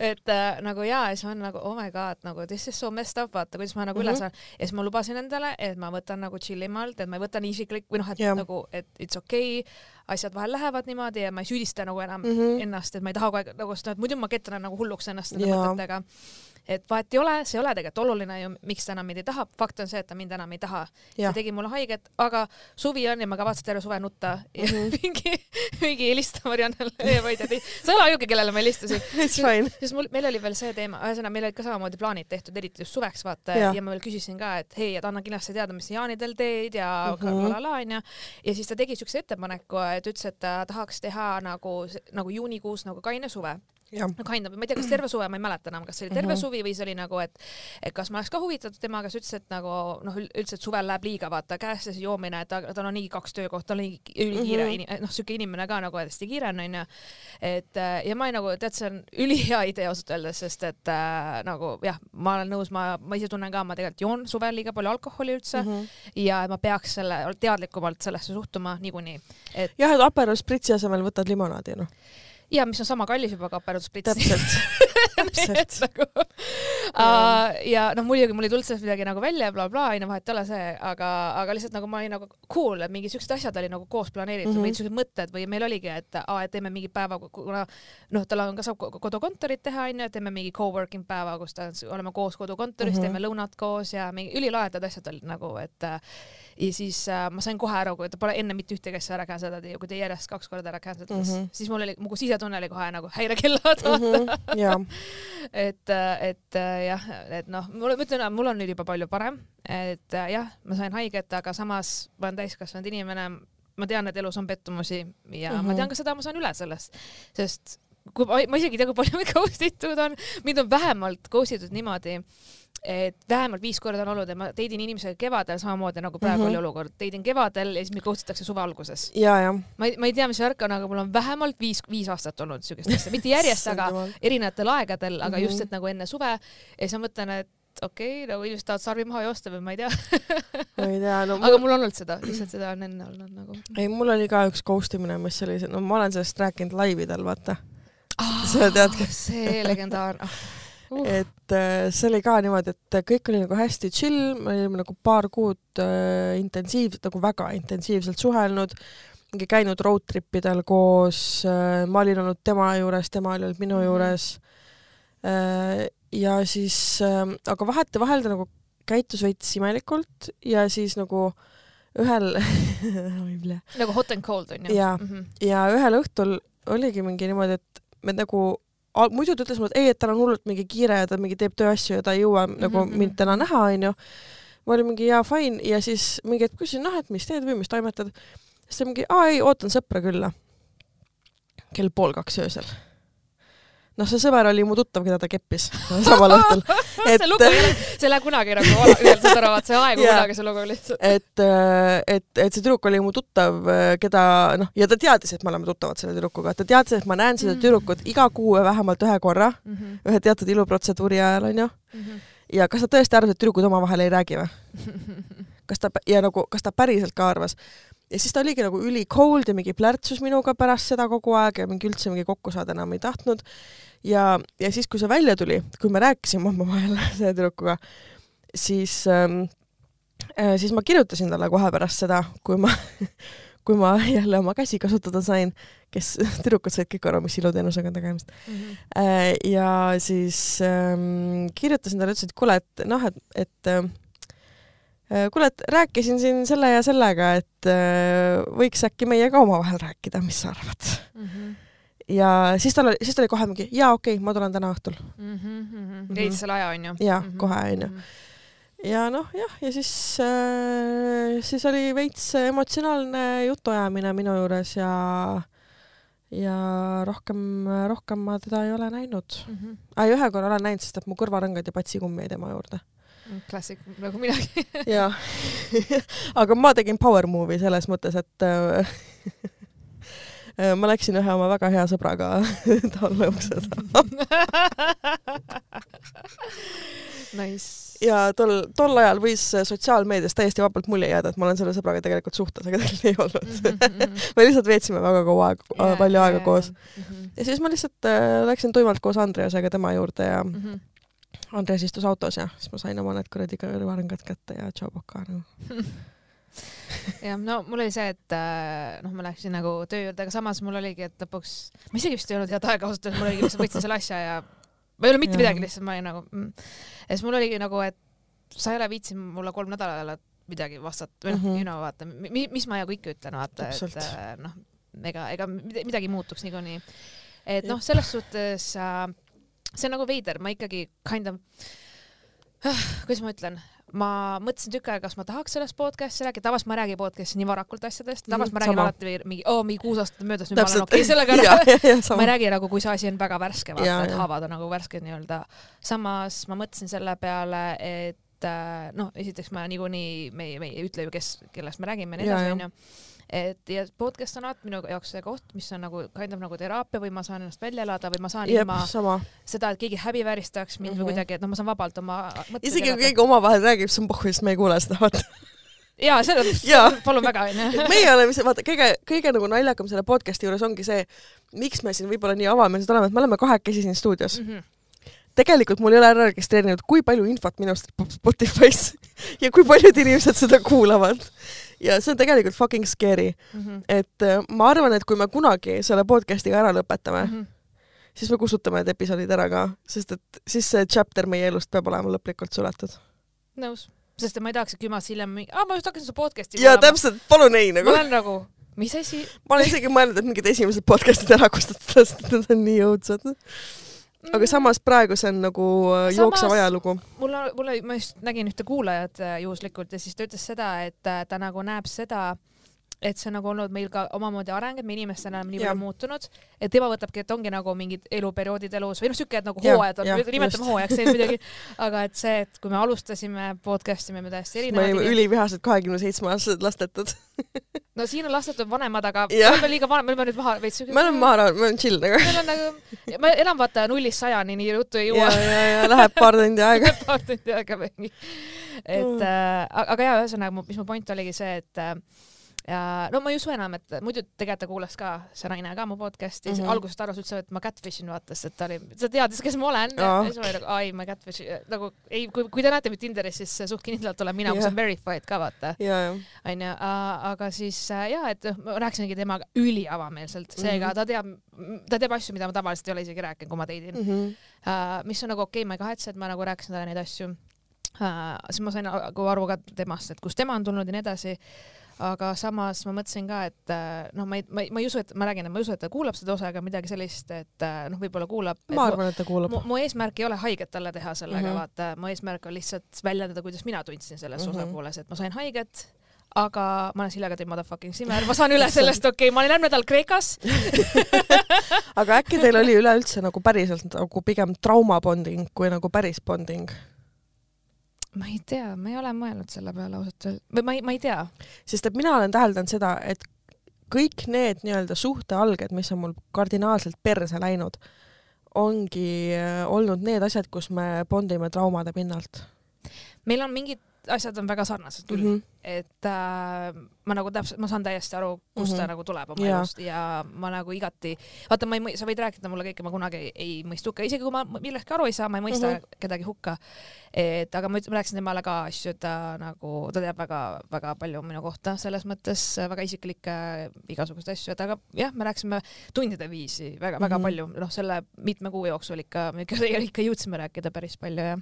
et äh, nagu jaa, ja siis ma olen nagu oh my god, nagu this is so messed up, vaata kuidas ma nagu mm Mhm. -hmm. üle saan. ja siis ma lubasin endale, et ma võtan nagu chill imalt, et ma ei võta nii isiklik või noh, et Jah. nagu, et it's okei okay,, asjad vahel lähevad niimoodi ja ma ei süüdista nagu enam mm Mhm. -hmm. ennast, et ma ei taha kogu aeg nagu seda, et muidu ma ketran nagu hulluks ennast nende Jaa. mõtetega. Et vahet ei ole, see ei ole tegelikult oluline ju, miks ta enam mind ei taha, fakt on see, et ta mind enam ei taha. jah, tegi mulle haiget, aga suvi on ja ma kavatsen terve suve nutta ja mm. -hmm. mingi, mingi helista Mariannele, ma ei tea, sa ei ole ainuke, kellele ma helistasin. sest mul, meil oli veel see teema, ühesõnaga meil olid ka samamoodi plaanid tehtud, eriti just suveks vaata ja. Ja ma veel küsisin ka, et hei, et anna kindlasti teada, mis jaanidel teed ja mm -hmm. la la onju. ja siis ta tegi siukse ettepaneku, et ütles, et ta tahaks teha nagu, nagu juunikuus nagu kaine suve no kind of, ma ei tea, kas terve suve, ma ei mäleta enam, kas see oli terve mm. -hmm. suvi või see oli nagu, et et kas ma oleks ka huvitatud temaga, siis ütles, et nagu noh, üldse, et suvel läheb liiga, vaata käest see joomine, et ta, tal on niigi kaks töökohta, tal on nii ülikiire mm -hmm., noh, siuke inimene ka nagu hästi kiire on, onju. et äh, ja ma ei nagu, tead, see on ülihea idee ausalt öeldes, sest et äh, nagu jah, ma olen nõus, ma, ma ise tunnen ka, ma tegelikult joon suvel liiga palju alkoholi üldse mm. -hmm. ja ma peaks selle teadlikumalt sellesse suhtuma niikuinii, et jah, et Aperol Spritzi asemel võtad limonaadi, noh. Ja mis on sama kallis juba ka Spritz. täpselt, täpselt. nagu uh, ja noh, muidugi mul ei tulnud sellest midagi nagu välja ja blablabla, onju, vahet ei ole see, aga, aga lihtsalt nagu ma olin nagu cool, et mingid siuksed asjad olid nagu koos planeeritud mm. -hmm. mingid siuksed mõtted või meil oligi, et aa, et teeme mingi päeva, kuna noh, tal on ka saab ko- kodukontorit teha, onju, teeme mingi co-working päeva, kus ta, oleme koos kodukontoris mm. -hmm. teeme lõunat koos ja mingi ülilahedad asjad olid nagu, et äh, ja siis äh, ma sain kohe aru, kui ta pole enne mitte ühtegi asja ära cancel danud ja kui ta järjest kaks korda ära cancel das mm. -hmm. siis mul oli, mu sisetunne oli kohe nagu häirekellad mm, -hmm. et, et jah, et noh, mul, ma ütlen, mul on nüüd juba palju parem, et jah, ma sain haiget, aga samas ma olen täiskasvanud inimene, ma tean, et elus on pettumusi ja mm -hmm. ma Mhm. tean ka seda, ma saan üle sellest, sest kui ma, ma isegi ei tea, kui palju mind ghost itud on, mind on vähemalt ghost itud niimoodi, et vähemalt viis korda on olnud ja ma teidin inimesega kevadel samamoodi nagu praegu mm Mhm. -hmm. oli olukord, teidin kevadel ja siis mind ghost itakse suve alguses. ma ei, ma ei tea, mis värk on, aga mul on vähemalt viis, viis aastat olnud siukest asja, mitte järjest, aga erinevatel aegadel, aga just, Mhm. et nagu enne suve ja siis ma mõtlen, et okei okay,, nagu inimesed tahavad sarvi maha joosta või ma ei tea, ma ei tea, no aga mul, on olnud seda, lihtsalt seda on enne olnud nagu. ei mul oli ka üks ghost imine, mis oli, no ma olen sellest rääkinud laividel, vaata. Sa tead ka- see legendaarne uh.. et äh, see oli ka niimoodi, et kõik oli nagu hästi chill, me olime nagu paar kuud äh, intensiivselt, nagu väga intensiivselt suhelnud, mingi käinud road trip idel koos äh,, ma olin olnud tema juures, tema oli olnud minu Mhm. juures äh,. ja siis äh,, aga vahetevahel ta nagu käitus veits imelikult ja siis nagu ühel nagu hot and cold on ju Jaa. mm. -hmm. ja ühel õhtul oligi mingi niimoodi, et me nagu muidu ta ütles mulle, et ei, et tal on hullult mingi kiire ja ta mingi teeb tööasju ja ta ei jõua nagu mhm. mind täna näha, onju. ma olin mingi jaa, fine ja siis mingi hetk küsisin, noh, et mis teed või mis toimetad. siis ta mingi, aa ei, ootan sõpra külla. kell pool kaks öösel. noh, see sõber oli mu tuttav, keda ta keppis samal õhtul. see lugu ei ole, see ei lähe kunagi nagu ühelt vaat see aegu Jaa. kunagi see lugu lihtsalt. et, et, et see tüdruk oli mu tuttav, keda noh, ja ta teadis, et me oleme tuttavad selle tüdrukuga, ta teadis, et ma näen seda Mm. tüdrukut iga kuu vähemalt ühe korra, Mhm, ühe teatud iluprotseduuri ajal onju. ja kas ta tõesti arvas, et tüdrukud omavahel ei räägi või? kas ta ja nagu, kas ta päriselt ka arvas? Ja siis ta oligi nagu üli cold ja mingi plärtsus minuga pärast seda kogu aeg ja mingi üldse mingi kokku saada enam ei tahtnud. ja, ja siis, kui see välja tuli, kui me rääkisime omavahel selle tüdrukuga, siis ähm,, siis ma kirjutasin talle kohe pärast seda, kui ma, kui ma jälle oma käsi kasutada sain, kes, tüdrukud said kõik aru, mis iluteenusega on tegemist. mhm. Äh, ja siis ähm, kirjutasin talle, ütlesin, et kuule, et noh, et, et äh, kuule, et rääkisin siin selle ja sellega, et äh, võiks äkki meie ka omavahel rääkida, mis sa arvad? Mhm. ja siis tal oli, siis ta oli kohe mingi jaa, okei okay,, ma tulen täna õhtul. leidis selle aja onju. Jaa, kohe, onju. ja noh, jah, ja siis äh,, siis oli veits emotsionaalne jutuajamine minu juures ja ja rohkem, rohkem ma teda ei ole näinud. Mhm. ai, ühe korra olen näinud, sest et mu kõrvarõngad ja patsikummi jäi tema juurde. klassik, nagu minagi. jaa. aga ma tegin power move'i selles mõttes, et äh, ma läksin ühe oma väga hea sõbraga talle ukse taha Nice. ja tol, tol ajal võis sotsiaalmeedias täiesti vabalt mulje jääda, et ma olen selle sõbraga tegelikult suhtes, aga tegelikult ei olnud. me lihtsalt veetsime väga kaua aega, palju aega koos. ja siis ma lihtsalt äh, läksin tuimalt koos Andreasega tema juurde ja Mhm. Andreas istus autos ja siis ma sain oma need kuradi kõrvarõngad kätte ja tšau poka nagu. jah, no mul oli see, et äh, noh, ma läksin nagu töö juurde, aga samas mul oligi, et lõpuks, ma isegi vist ei olnud head aega ausalt öeldes, mul oligi lihtsalt võtsin selle asja ja ma ei ole mitte Jah. midagi, lihtsalt ma olin nagu mm.. ja siis mul oligi nagu, et sa ei ole viitsinud mulle kolm nädalat midagi vastata või noh mm. -hmm., you know vaata, mis ma nagu ikka ütlen, vaata, et äh, noh, ega, ega mid- midagi muutuks niikuinii. et noh, selles suhtes äh, see on nagu veider, ma ikkagi kind of kuidas ma ütlen, ma mõtlesin tükk aega, kas ma tahaks sellest podcast'i rääkida, tavaliselt ma ei räägi podcast'i nii varakult asjadest, tavaliselt ma räägin sama. alati mingi, oo mingi kuus aastat on möödas, nüüd ma olen täpselt okei okay, sellega ära. ma ei räägi nagu, kui see asi on väga värske, vaata et haavad on nagu värsked nii-öelda. samas ma mõtlesin selle peale, et äh, noh, esiteks ma niikuinii, me ei, me ei ütle ju, kes, kellest me räägime ja nii edasi, onju. Et ja podcast on alati minu jaoks see koht, mis on nagu kind of nagu teraapia või ma saan ennast välja elada või ma saan jep ilma, seda, et keegi häbivääristaks mind mm -hmm. Mhm. või kuidagi, et noh, ma saan vabalt oma isegi kui keegi omavahel räägib, siis on pohhu, sest me ei kuule seda, vaata. jaa, selles mõttes, palun väga, onju. meie oleme, vaata kõige, kõige nagu naljakam selle podcast'i juures ongi see, miks me siin võib-olla nii avameelsed oleme, et me oleme kahekesi siin stuudios. Mhm. tegelikult mul ei ole ära registreerinud, kui palju infot minust Spotify's ja kui paljud inimesed seda kuulavad. Ja see on tegelikult fucking scary, Mhm. et äh, ma arvan, et kui me kunagi selle podcast'iga ära lõpetame mm. -hmm. siis me kustutame need episoodid ära ka, sest et siis see chapter meie elust peab olema lõplikult suletud. nõus, sest et ma ei tahaks, et kümme aastat hiljem mingi, aa, ma just hakkasin su podcast'i ja. täpselt, palun ei ma nagu. olen nagu, mis asi? ma olen isegi mõelnud, et mingid esimesed podcast'id ära kustutada, sest need on nii õudsed. Aga samas praegu see on nagu äh, Samas- jooksev ajalugu. mul on, mul ma just nägin ühte kuulajat äh, juhuslikult ja siis ta ütles seda, et äh, ta nagu näeb seda, et see on nagu olnud meil ka omamoodi areng, et me inimestena oleme nii palju muutunud, et tema võtabki, et ongi nagu mingid eluperioodid elus või noh, siuke, nagu hooajad on nimetame hooajaks neid muidugi, aga et see, et kui me alustasime podcast'i, me olime täiesti me olime erinevad. ülivihased kahekümne seitsme aastased lastetud. no siin on lastetud vanemad, aga me oleme liiga vanemad, me oleme nüüd maha veits. me oleme maha rahul, me oleme chill nagu. meil on nagu, ma enam vaata nullist sajani nii ruttu ei ja, jõua. ja, ja läheb paar tundi aega. paar tundi aega mingi. et Mm. äh, aga jaa, ühesõnaga, mis mu point oligi see, et äh, ja no ma ei usu enam, et muidu tegelikult ta kuulas ka, see naine ka mu podcast'i mm. -hmm. algusest arvas üldse, et ma catfish in vaata, sest et ta oli, ta teadis, kes ma olen Aa. ja siis ma olin nagu, ai ma catfish nagu ei, kui, kui te näete mind Tinderis, siis suht kindlalt olen mina, Jah. kus on verified ka vaata, ja, ja. onju, aga siis äh, jaa, et noh, ma rääkisingi temaga üliavameelselt, seega Mhm. ta teab, ta teeb asju, mida ma tavaliselt ei ole isegi rääkinud, kui ma teidin Mhm. uh,, mis on nagu okei okay,, ma ei kahetse, et ma nagu rääkisin talle neid asju uh,. siis ma sain nagu aru ka temast, et kust tema on tulnud ja nii edasi. Aga samas ma mõtlesin ka, et uh, noh, ma ei, ma ei, ma ei usu, et ma räägin, ma ei usu, et ta kuulab seda osa ega midagi sellist, et uh, noh, võib-olla kuulab. ma arvan, et ta kuulab mu,. eesmärk ei ole haiget talle teha sellega mm. -hmm. vaata, mu eesmärk on lihtsalt väljendada, kuidas mina tundsin selles mm. -hmm. osapooles, et ma sain haiget aga ma olen Siljaga teie motherfucking simmer, ma saan üle sellest, okei okay,, ma olin järgmine nädal Kreekas. aga äkki teil oli üleüldse nagu päriselt nagu pigem trauma bonding kui nagu päris bonding? Ma ei tea, ma ei ole mõelnud selle peale ausalt öeldes, või ma ei, ma ei tea. Sest et mina olen täheldanud seda, et kõik need nii-öelda suhtealged, mis on mul kardinaalselt perse läinud, ongi äh, olnud need asjad, kus me bondime traumade pinnalt. Meil on mingid asjad on väga sarnased küll mm, mm. -hmm. et äh, ma nagu täpselt, ma saan täiesti aru, kust mm -hmm. ta Mhm. nagu tuleb oma elust ja ma nagu igati, vaata, ma ei sa võid rääkida mulle kõike, ma kunagi ei, ei mõista hukka, isegi kui ma millestki aru ei saa, ma ei mõista mm. -hmm. kedagi hukka. et aga ma ma rääkisin temale ka asju, ta nagu, ta teab väga-väga palju minu kohta, selles mõttes äh, väga isiklikke igasuguseid asju, et aga jah, me rääkisime tundide viisi väga-väga mm. -hmm. palju, noh, selle mitme kuu jooksul ikka, ikka, ikka jõudsime rääkida päris palju ja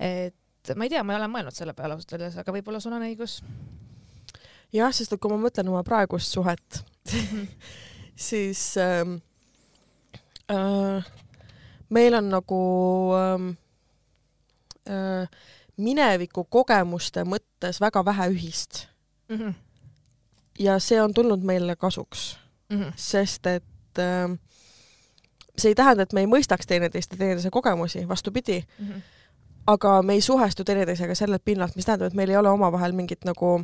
et ma ei tea, ma ei ole mõelnud selle peale ausalt öeldes, aga võib-olla sul on õigus. jah, sest et kui ma mõtlen oma praegust suhet, siis ähm, äh, meil on nagu ähm, äh, mineviku kogemuste mõttes väga vähe ühist. Mhm. ja see on tulnud meile kasuks, sest et ähm, see ei tähenda, et me ei mõistaks teineteist ja teineteise kogemusi, vastupidi, aga me ei suhestu teineteisega sellelt pinnalt, mis tähendab, et meil ei ole omavahel mingit nagu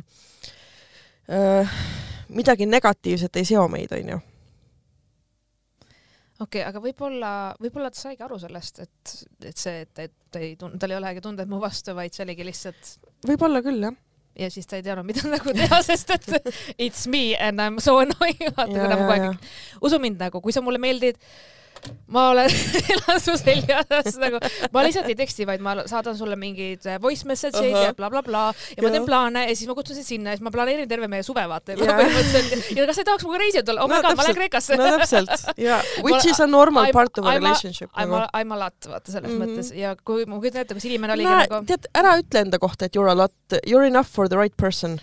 öö, midagi negatiivset ei seo meid, onju. okei, aga võib-olla, võib-olla ta saigi aru sellest, et, et see, et, et ta ei tund-, tal ei olegi tundeid mu vastu, vaid see oligi lihtsalt võib-olla küll, jah. ja siis ta ei teadnud, mida nagu teha, sest et it's me and I m so annoying, vaata kui ta kogu, aeg, usu mind nagu, kui sa mulle meeldid, ma olen, elan su seljas nagu, ma lihtsalt ei teksti, vaid ma saadan sulle mingeid voice message eid Ahah. ja blablabla bla, bla, ja ma Jah. teen plaane ja siis ma kutsun sind sinna ja siis ma planeerin terve meie suve, vaata Jaa. põhimõtteliselt. ja kas sa ei tahaks minuga reisile tulla? oh my No god, ma lähen. Kreekasse. no täpselt, ja which Ma- is a normal I'm- part of a a- relationship. I m, I m a lot, vaata selles mm. -hmm. mõttes ja kui ma kujutan ette, kas inimene oligi Näe, nagu, tead, ära ütle enda kohta, et you are a lot, you are enough for the right person.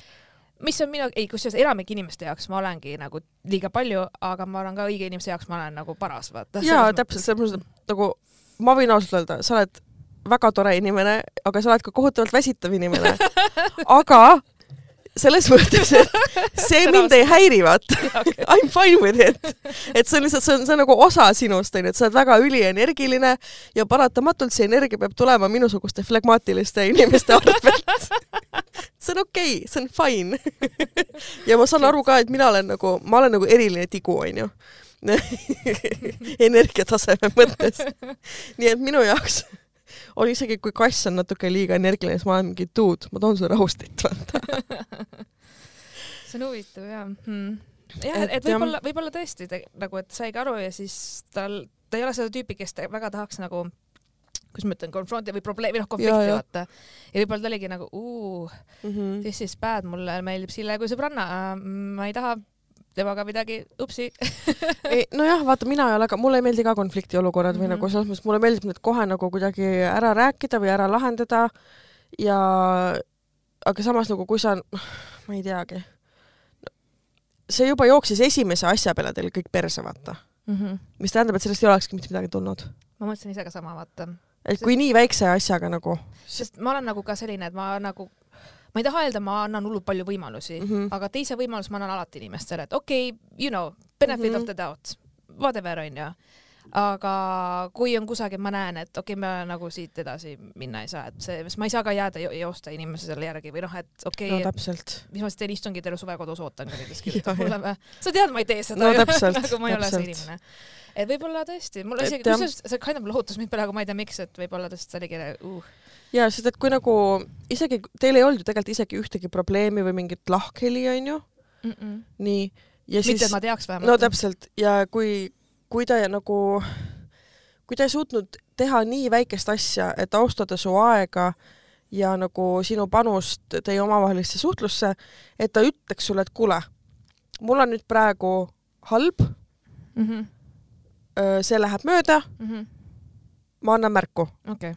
Mis on minu, ei kusjuures enamike inimeste jaoks ma olengi nagu liiga palju, aga ma arvan ka õige inimese jaoks ma olen nagu paras, vaata. jaa, täpselt, selles mõttes, nagu ma võin ausalt öelda, sa oled väga tore inimene, aga sa oled ka kohutavalt väsitav inimene. aga selles mõttes, et see mind ei häiri, vaata. I m fine with it. et see on lihtsalt, see on, see on nagu osa sinust, onju, et sa oled väga ülienergiline ja paratamatult see energia peab tulema minusuguste flegmaatiliste inimeste arvelt. see on okei okay,, see on fine. ja ma saan aru ka, et mina olen nagu, ma olen nagu eriline tigu, onju. energiataseme mõttes. nii et minu jaoks on isegi, kui kass on natuke liiga energiline, siis ma olen mingi dude, ma toon sulle rahustit, vaata. see on huvitav jah hmm.. jah, Et et võib-olla, võib-olla tõesti te, nagu, et saigi aru ja siis tal, ta ei ole seda tüüpi, kes ta väga tahaks nagu kuidas ma ütlen, konfronti või probleemi, noh konflikti vaata. ja võib-olla ta oligi nagu uu, Mhm. this is bad, mulle meeldib Sille kui sõbranna, ma ei taha temaga midagi, upsi. nojah, vaata mina ei ole ka, mulle ei meeldi ka konfliktiolukorrad mm -hmm. või Mhm. nagu selles mõttes mulle meeldib need kohe nagu kuidagi ära rääkida või ära lahendada ja aga samas nagu kui sa, ma ei teagi, see juba jooksis esimese asja peale teil kõik perse, vaata. Mhm. mis tähendab, et sellest ei olekski mitte midagi tulnud. ma mõtlesin ise ka sama, vaata. et kui nii väikse asjaga nagu sest ma olen nagu ka selline, et ma nagu, ma ei taha öelda, ma annan hullult palju võimalusi mm, -hmm. aga teise võimaluse ma annan alati inimestele, et okei okay,, you know, benefit mm Mhm. -hmm. of the doubt, whatever onju. aga kui on kusagil, ma näen, et okei okay,, me nagu siit edasi minna ei saa, et see, sest ma ei saa ka jääda jo joosta inimese selle järgi või noh, et okei no okay,, täpselt. mis ma siis teen, istungi terve suve kodus ootan, kui näiteks kirjutab mulle või? sa tead, ma ei tee seda No ju. nagu ma ei ole see inimene. et võib-olla tõesti, mul isegi, kusjuures see kind of lohutas mind praegu, ma ei tea, miks, et võib-olla tõesti see oligi uh,. Ja sest, et kui nagu isegi teil ei olnud ju tegelikult isegi ühtegi probleemi või mingit lahkheli onju, Mm -mm. nii mitte, siis et ma teaks vähemalt. no täpselt ja kui, kui ta nagu, kui ta ei suutnud teha nii väikest asja, et austada su aega ja nagu sinu panust teie omavahelisse suhtlusse, et ta ütleks sulle, et kuule, mul on nüüd praegu halb, mm. -hmm. see läheb mööda, Mm -hmm. ma annan märku. okei,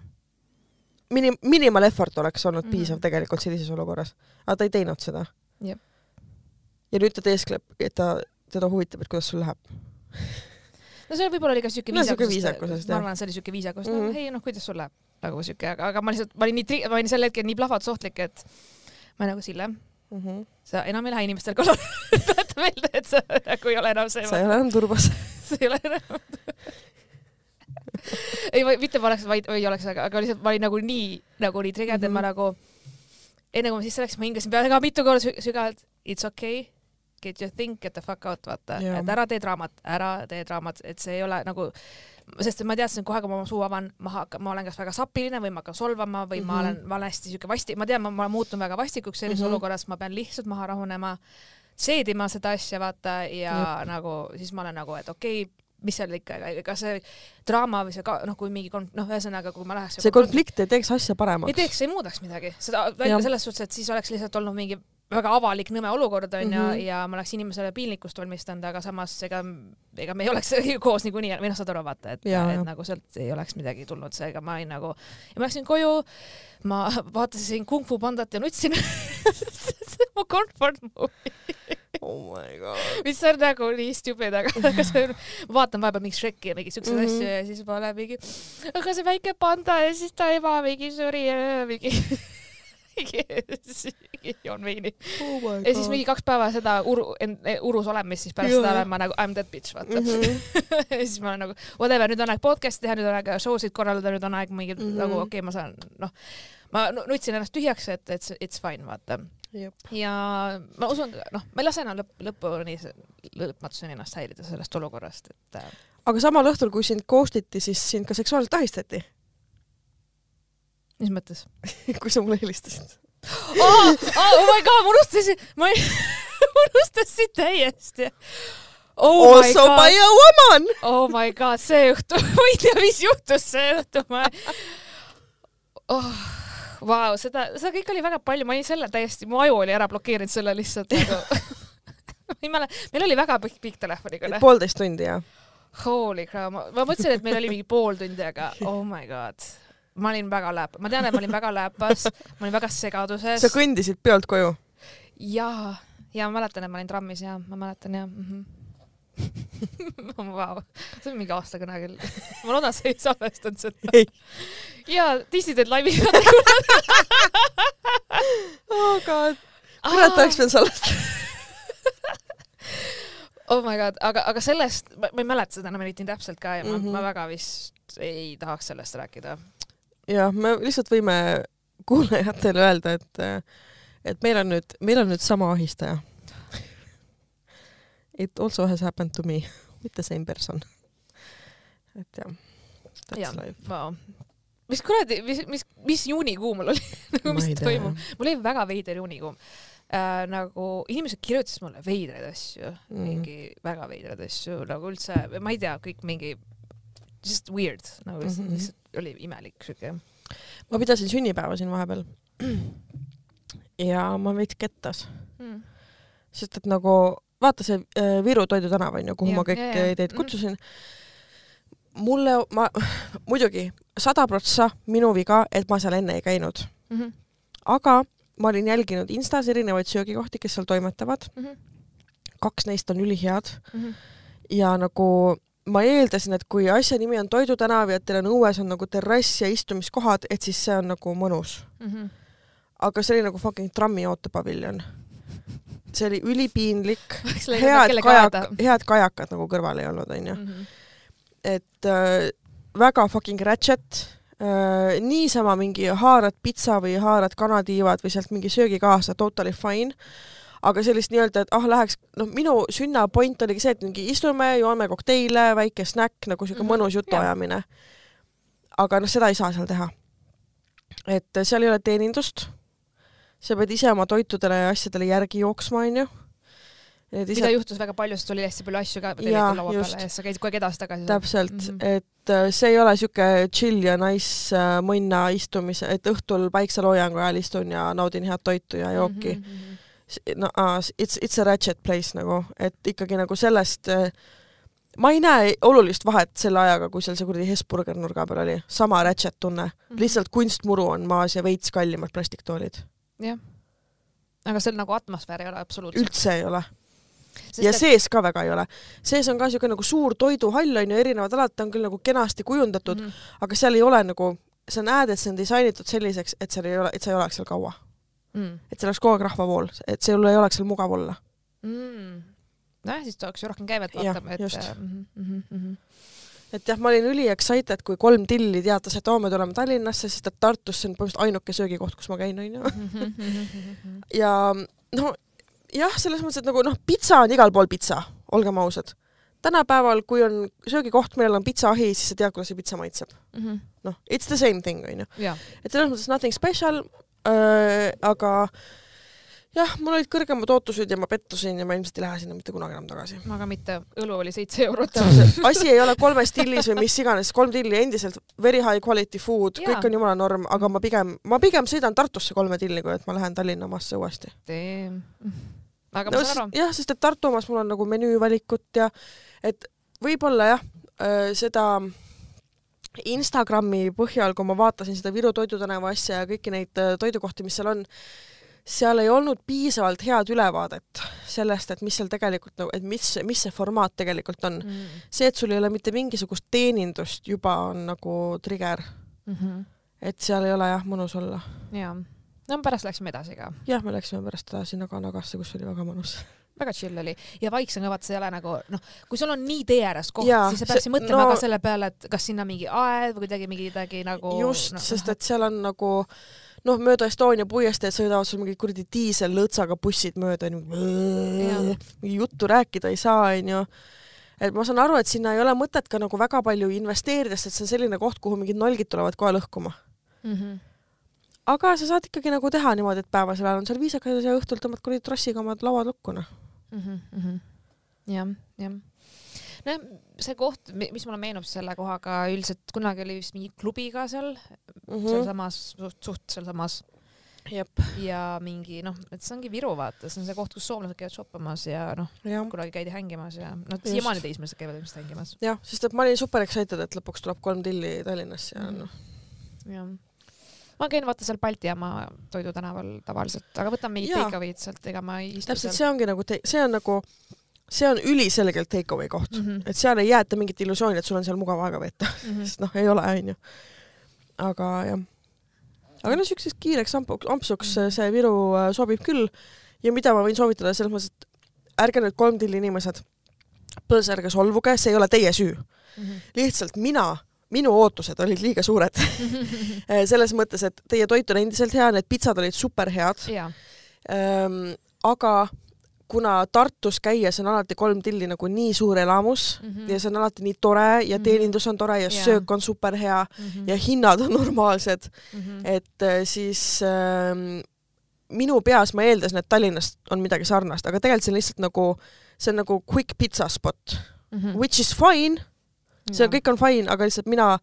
Minim-, minimal effort oleks olnud mm. -hmm. piisav tegelikult sellises olukorras, aga ta ei teinud seda ja nüüd ta teeskleb, et ta, teda huvitab, et kuidas sul läheb. no see võib-olla oli ka siuke No siuke viisakus, viisakusest, ma arvan, see oli siuke viisakus, no Mhm. hei noh, kuidas sul läheb nagu siuke, aga, aga ma lihtsalt, ma olin nii tri-, ma olin sel hetkel nii plahvatusohtlik, et ma nagu Sille, Mm -hmm. sa enam ei lähe inimestel kallale, tuleta meelde, et sa nagu ei ole enam see, sa ei ole enam turbas. sa ei ole enam ei, mitte ma oleks, vaid, ei oleks, aga, aga lihtsalt ma olin nagu nii, nagu nii triggered mm, -hmm. et ma Mhm. nagu, enne kui ma sisse läksin, ma hingasin peale ka mitu korda sü sügavalt, it's okay, get your think, get the fuck out, vaata, et ära tee draamat, ära tee draamat, et see ei ole nagu, sest ma teadsin kohe, kui ma oma suu avan, ma hakkan, ma olen kas väga sapiline või ma hakkan solvama või mm -hmm. ma olen valesti siuke vasti, ma tean, ma, muutun väga vastikuks sellises mm. -hmm. olukorras, ma pean lihtsalt maha rahunema, seedima seda asja, vaata, ja Jep. nagu siis ma olen nagu, et okei okay, mis seal ikka, ega see draama või see ka noh, kui mingi konf-, noh, ühesõnaga, kui ma läheks see konflikt ei teeks asja ei paremaks. teeks, ei muudaks midagi, seda Jah. selles suhtes, et siis oleks lihtsalt olnud mingi väga avalik nõme olukord onju mm. -hmm. ja ma oleks inimesele piinlikkust valmistanud, aga samas ega, ega me ei oleks koos niikuinii, või noh, saad aru, vaata, et, et nagu sealt ei oleks midagi tulnud, seega ma olin nagu, ja ma läksin koju, ma vaatasin Kung Fu Pandat ja nutsin see on mu comfort movie, oh my god. mis on nagu nii stupid, aga aga see on, ma vaatan vahepeal mingit Shreki ja mingeid siukseid mm. -hmm. asju ja siis ma olen mingi, aga see väike panda ja siis ta ema mingi suri ja mingi joon veini. oh ja siis mingi kaks päeva seda uru, urus olemist, siis pärast Jaa. seda olen ma nagu I m that bitch, vaata mm. -hmm. ja siis ma olen nagu whatever, nüüd on aeg podcast'i teha, nüüd on aeg show sid korraldada, nüüd on aeg mingi mm. -hmm. nagu okei okay,, ma saan, noh, ma nu- nutsin ennast tühjaks, et, see- it's fine, vaata. Ja ma usun, noh, ma ei lase enam lõpp, lõpuni, lõpmatuseni ennast häirida sellest olukorrast, et äh, aga samal õhtul, kui sind ghost iti, siis sind ka seksuaalselt ahistati, mis mõttes kui sa mulle helistasid. oh, oh my god, ma unustasin, ma unustasin täiesti. Oh my Also by god, a woman. oh my god, see õhtu, ma ei tea, mis juhtus see õhtu, ma oh,. Vau, seda, seda kõike oli väga palju, ma olin selle täiesti, mu aju oli ära blokeerinud selle lihtsalt nagu ei mäleta, meil oli väga pikk, pikk telefonikõne. poolteist tundi jah? Holy crap, ma, ma mõtlesin, et meil oli mingi pool tundi, aga oh my god. Ma olin väga läp-, ma tean, et ma olin väga läpas, ma olin väga segaduses sa. kõndisid peolt koju? jaa, ja ma mäletan, et ma olin trammis ja ma mäletan ja mm. -hmm. Vau, see on mingi aastakõne küll. ma loodan, sa ei salvestanud seda. ei. jaa, Disney teed laivi. oh god. kurat, oleks pidanud salvestama. oh my god, aga, aga sellest, ma ei mäleta seda enam eriti täpselt ka ja ma, mm Mhm. -hmm. ma väga vist ei tahaks sellest rääkida. jah, me lihtsalt võime kuulajatele öelda, et, et meil on nüüd, meil on nüüd sama ahistaja. It also has happened to me with the same person. et jah, that's jah life., vau. mis kuradi, mis, mis, mis juunikuu mul oli nagu mis toimub? mul oli väga veider juunikuu äh,. nagu inimesed kirjutasid mulle veidraid asju Mm. mingi väga veidraid asju nagu üldse, ma ei tea, kõik mingi just weird nagu mm. -hmm. lihtsalt oli imelik siuke. ma pidasin sünnipäeva siin vahepeal. ja ma veits kettas, Mm. sest et nagu vaata see äh, Viru Toidu tänav on ju, kuhu Jah, ma kõik ja, ja. teid Mhm. kutsusin. mulle, ma muidugi sada prossa minu viga, et ma seal enne ei käinud, Mm -hmm. aga ma olin jälginud Instas erinevaid söögikohti, kes seal toimetavad, Mm -hmm. kaks neist on ülihead Mm -hmm. ja nagu ma eeldasin, et kui asja nimi on Toidu tänav ja teil on õues on nagu terrass ja istumiskohad, et siis see on nagu mõnus. Mhm. aga see oli nagu fucking trammi ootepaviljon. see oli ülipiinlik, head kajak head kajakad nagu kõrval ei olnud, onju. Mhm. et äh, väga fucking ratchet äh,. niisama mingi haarad pitsa või haarad kanatiivad või sealt mingi söögikaasa, totally fine. Aga sellist nii-öelda, et ah, läheks, noh, minu sünna point oligi see, et mingi istume, joome kokteile, väike snäkk, nagu siuke Mhm, mõnus jutuajamine. aga noh, seda ei saa seal teha. et seal ei ole teenindust. sa pead ise oma toitudele ja asjadele järgi jooksma, onju. mida juhtus väga palju, sest oli hästi palju asju ka tellitud laua peale ja sa käisid kogu aeg edasi-tagasi. täpselt mm. -hmm. et äh, see ei ole siuke chill ja nice äh, mõnna istumise, et õhtul päikseloojangu ajal istun ja naudin head toitu ja jooki mm. -hmm. No it's, it's a ratchet place nagu, et ikkagi nagu sellest äh, ma ei näe olulist vahet selle ajaga, kui seal see kuradi Hesburger nurga peal oli, sama ratchet tunne mm. -hmm. lihtsalt kunstmuru on maas ja veits kallimad plastiktoolid, jah. aga seal nagu atmosfääri ei ole absoluutselt. üldse ei ole ja sees ka väga ei ole. sees on ka siuke nagu suur toiduhall on ju, erinevad alad, ta on küll nagu kenasti kujundatud mm. -hmm. aga seal ei ole nagu, sa näed, et see on disainitud selliseks, et seal ei ole, et sa ei oleks seal kaua. mm.. et seal oleks kogu aeg rahvavool, et sul ei oleks seal mugav olla. Mm. nojah, siis tuleks ju rohkem käivet vaatama, et just. mm. -hmm, mm -hmm. et jah, ma olin üli excited, kui kolm tilli teatas, et oo, me tuleme Tallinnasse, sest et Tartus see on põhimõtteliselt ainuke söögikoht, kus ma käin, onju. Ja no jah, selles mõttes, et nagu noh, pitsa on igal pool pitsa, olgem ausad. tänapäeval, kui on söögikoht, millel on pitsaahi, siis sa tead, kuidas see pitsa maitseb. Mhm. noh, it's the same thing, onju. et selles mõttes nothing special aga jah, mul olid kõrgemad ootused ja ma pettusin ja ma ilmselt ei lähe sinna mitte kunagi enam tagasi. aga mitte, õlu oli seitse eurot. asi ei ole kolmes tillis või mis iganes, kolm tilli endiselt very high quality food, kõik on jumala norm, aga ma pigem, ma pigem sõidan Tartusse kolme tilli, kui et ma lähen Tallinna omasse uuesti. aga ma saan aru. jah, sest et Tartu omas mul on nagu menüüvalikut ja et võib-olla jah, seda Instagrami põhjal, kui ma vaatasin seda Viru Toidutänava asja ja kõiki neid äh, toidukohti, mis seal on, seal ei olnud piisavalt head ülevaadet sellest, et mis seal tegelikult nagu, et mis, mis see formaat tegelikult on. Mhm. see, et sul ei ole mitte mingisugust teenindust, juba on nagu trigger, et seal ei ole jah mõnus olla. jaa, no pärast läksime edasi ka, jah, me läksime pärast edasi Naga-Nagasse, kus oli väga mõnus. väga chill oli ja vaiksem ka, vaata see ei ole nagu noh, kui sul on nii tee ääres koht, siis sa peaksid mõtlema no- ka selle peale, et kas sinna mingi aed või kuidagi mingi midagi nagu just no,, sest et seal on nagu noh, mööda Estonia puiesteed sõidavad sul mingid kuradi diisellõõtsaga bussid mööda, mingi juttu rääkida ei saa, onju. et ma saan aru, et sinna ei ole mõtet ka nagu väga palju investeerida, sest see on selline koht, kuhu mingid nolgid tulevad kohe lõhkuma. mm. -hmm. aga sa saad ikkagi nagu teha niimoodi, et päevasel ajal on seal viisakas ja õhtul tõmbad kuradi trossiga omad lauad lukku, noh. mm. -hmm. jah, jah. no see koht, mis mulle meenub selle kohaga üldiselt, kunagi oli vist mingi klubi ka seal mm -hmm., sealsamas, suht, suht sealsamas jep, ja mingi noh, et see ongi Viru vaata, see on see koht, kus soomlased käivad shoppamas ja noh, kunagi käidi hängimas ja noh, siiamaani teismelised käivad ilmselt hängimas. jah, sest et ma olin super excited, et lõpuks tuleb kolm tilli Tallinnasse ja Mhm. noh, jah. Ma käin vaata seal Balti jaama Toidu tänaval tavaliselt, aga võtan mingit Jaa. take away'd sealt, ega ma ei istu täpselt, see ongi nagu, see on nagu, see on üliselgelt take away koht mm. -hmm. et seal ei jäeta mingit illusiooni, et sul on seal mugav aega veeta, Mhm. sest noh, ei ole, onju. aga jah, aga noh, siukseks kiireks ampuks, ampsuks Mhm. see Viru äh, sobib küll ja mida ma võin soovitada selles mõttes, et ärge nüüd kolm tilli inimesed, põõsa ärge solvuge, see ei ole teie süü, Mhm. lihtsalt mina minu ootused olid liiga suured selles mõttes, et teie toit on endiselt hea, need pitsad olid superhead ähm,, aga kuna Tartus käies on alati kolm tilli nagu nii suur elamus mm. -hmm. ja see on alati nii tore ja Mhm. teenindus on tore ja Jaa. söök on superhea Mhm. ja hinnad on normaalsed, Mhm. et äh, siis ähm, minu peas ma eeldasin, et Tallinnas on midagi sarnast, aga tegelikult see on lihtsalt nagu, see on nagu quick pizza spot, Mhm. which is fine, see kõik on fine, aga lihtsalt mina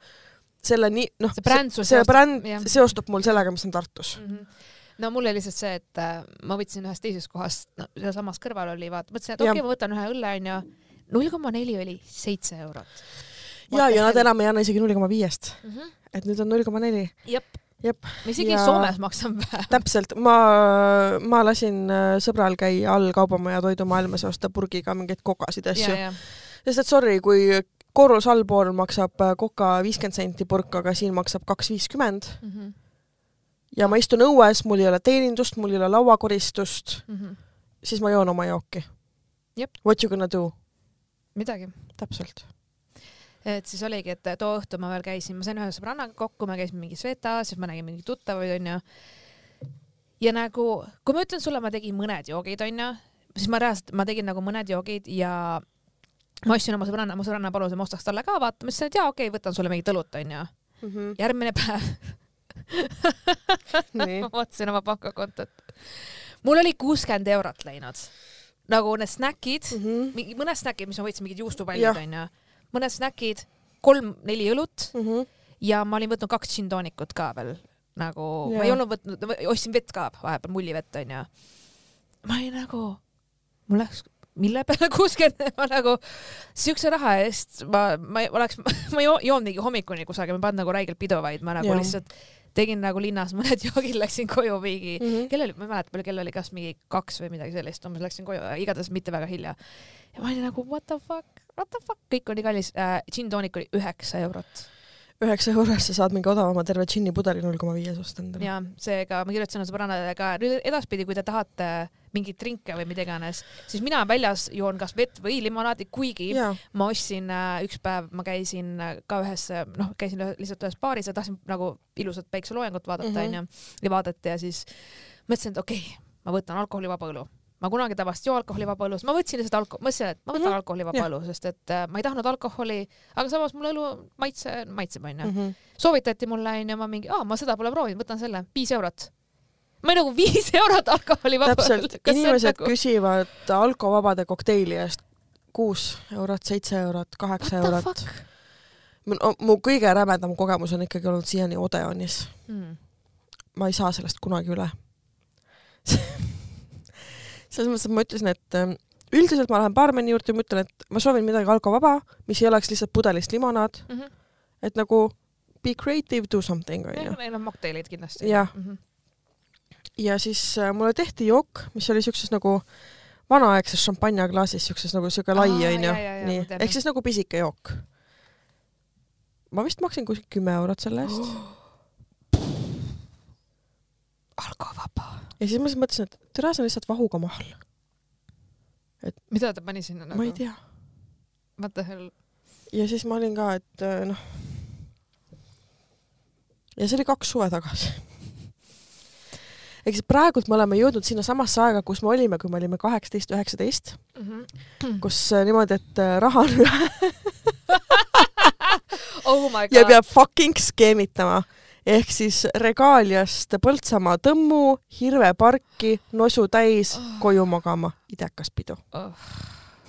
selle nii, noh, see bränd see seostub- bränd jah. seostub mul sellega, mis on Tartus. Mhm. no mul oli lihtsalt see, et äh, ma võtsin ühest teisest kohast, no sealsamas kõrval oli, vaata, mõtlesin, et okei okay,, ma võtan ühe õlle onju, null koma neli oli seitse eurot. ja, ja nad enam ei anna isegi null koma viiest, mm. -hmm. et nüüd on null koma neli. jep, jep, me isegi Ja-. Soomes maksame vähe. täpselt, ma, ma lasin äh, sõbral käia all Kaubamaja toidumaailmas ja osta purgiga mingeid kokasid ja ja, asju, sest et sorry, kui Korrus allpool maksab äh, Coca viiskümmend senti purk, aga siin maksab kaks viiskümmend Mhm. ja ma istun õues, mul ei ole teenindust, mul ei ole lauakoristust, Mhm. siis ma joon oma jooki. What you gonna do? midagi. täpselt. et siis oligi, et too õhtu ma veel käisin, ma sain ühe sõbrannaga kokku, me käisime mingis Svetas, siis ma nägin mingeid tuttavaid, onju. ja nagu, kui ma ütlen sulle, ma tegin mõned joogid, onju, siis ma reaalselt, ma tegin nagu mõned joogid ja ma ostsin oma sõbranna, mu sõbranna palus, et ma ostaks talle ka, vaata, ma ütlesin, et jaa, okei okay,, võtan sulle mingit õlut, onju. järgmine päev ma, vaatasin oma pangakontot. mul oli kuuskümmend eurot läinud. nagu need snäkid, Mhm. mingi mõned snäkid, mis ma võtsin, mingid juustupallid onju, mõned snäkid, kolm-neli õlut Mhm. ja ma olin võtnud kaks džinntoonikut ka veel nagu, ma Jaa. ei olnud võtnud, ostsin vett ka vahepeal, mullivett onju. ma olin nagu, mul läks, mille peale kuuskümmend, ma nagu siukse raha eest ma, ma oleks, ma ei joo- joonud mingi hommikuni kusagil, ma ei pannud nagu räigelt pidu, vaid ma nagu ja. lihtsalt tegin nagu linnas mõned joogid, läksin koju mingi mm. -hmm. kell oli, ma ei mäleta palju kell oli, kas mingi kaks või midagi sellist, umbes läksin koju, igatahes mitte väga hilja. ja ma olin nagu what the fuck, what the fuck, kõik oli kallis äh,, džinntoonik oli üheksa eurot üheksa eurost sa saad mingi odavama terve džinni pudeli null koma viies osta endale. ja seega ma kirjutasin sõbrannadele ka nüüd edaspidi, kui te tahate mingeid drinke või mida iganes, siis mina väljas joon kas vett või limonaadi, kuigi ja. ma ostsin äh, üks päev, ma käisin äh, ka ühes, noh, käisin lihtsalt ühes baaris ja tahtsin nagu ilusat päikseloojangut vaadata, Mhm. onju, ja vaadati ja siis mõtlesin, et okei okay,, ma võtan alkoholivaba õlu ma kunagi tavaliselt joo alkoholivaba õlu, siis ma võtsin lihtsalt alko-, mõtlesin, et ma võtan mm. -hmm. alkoholivaba õlu, sest et äh, ma ei tahtnud alkoholi, aga samas mulle õlu maitse, maitseb onju Mhm. soovitati mulle onju, ma mingi, aa, ma seda pole proovinud, võtan selle, viis eurot. Ma olin nagu viis eurot alkoholivaba. täpselt, inimesed nagu... küsivad alkovabade kokteili eest kuus eurot, seitse eurot, kaheksa eurot. No, mu kõige rämedam kogemus on ikkagi olnud siiani Odeonis. Mm. ma ei saa sellest kunagi üle. selles mõttes, et ma ütlesin, et ähm, üldiselt ma lähen baarmeni juurde ja ma ütlen, et ma soovin midagi alkovaba, mis ei oleks lihtsalt pudelist limonaad, Mm -hmm. et nagu be creative, do something onju. Neil on mokteilid kindlasti. Jah. mm. -hmm. Ja siis äh, mulle tehti jook, mis oli siukses nagu vanaaegses šampanjaklaasis, siukses nagu siuke lai onju nii ehk siis nagu pisike jook. ma vist maksin kuskil kümme eurot selle eest alkovaba. ja siis ma siis mõtlesin, et tere, see on lihtsalt vahuga mahl. mida ta pani sinna nagu? ma ei. tea. What the hell? ja siis ma olin ka, et äh, noh. ja see oli kaks suve tagasi. Ehk siis praegult me oleme jõudnud sinnasamasse aega, kus me olime, kui me olime kaheksateist, üheksateist, Mhm. kus äh, niimoodi, et äh, raha on üle oh ja peab fucking skeemitama. ehk siis Regaaliast Põltsamaa tõmmu, Hirve parki, nosu täis, koju magama, idekas pidu. oh..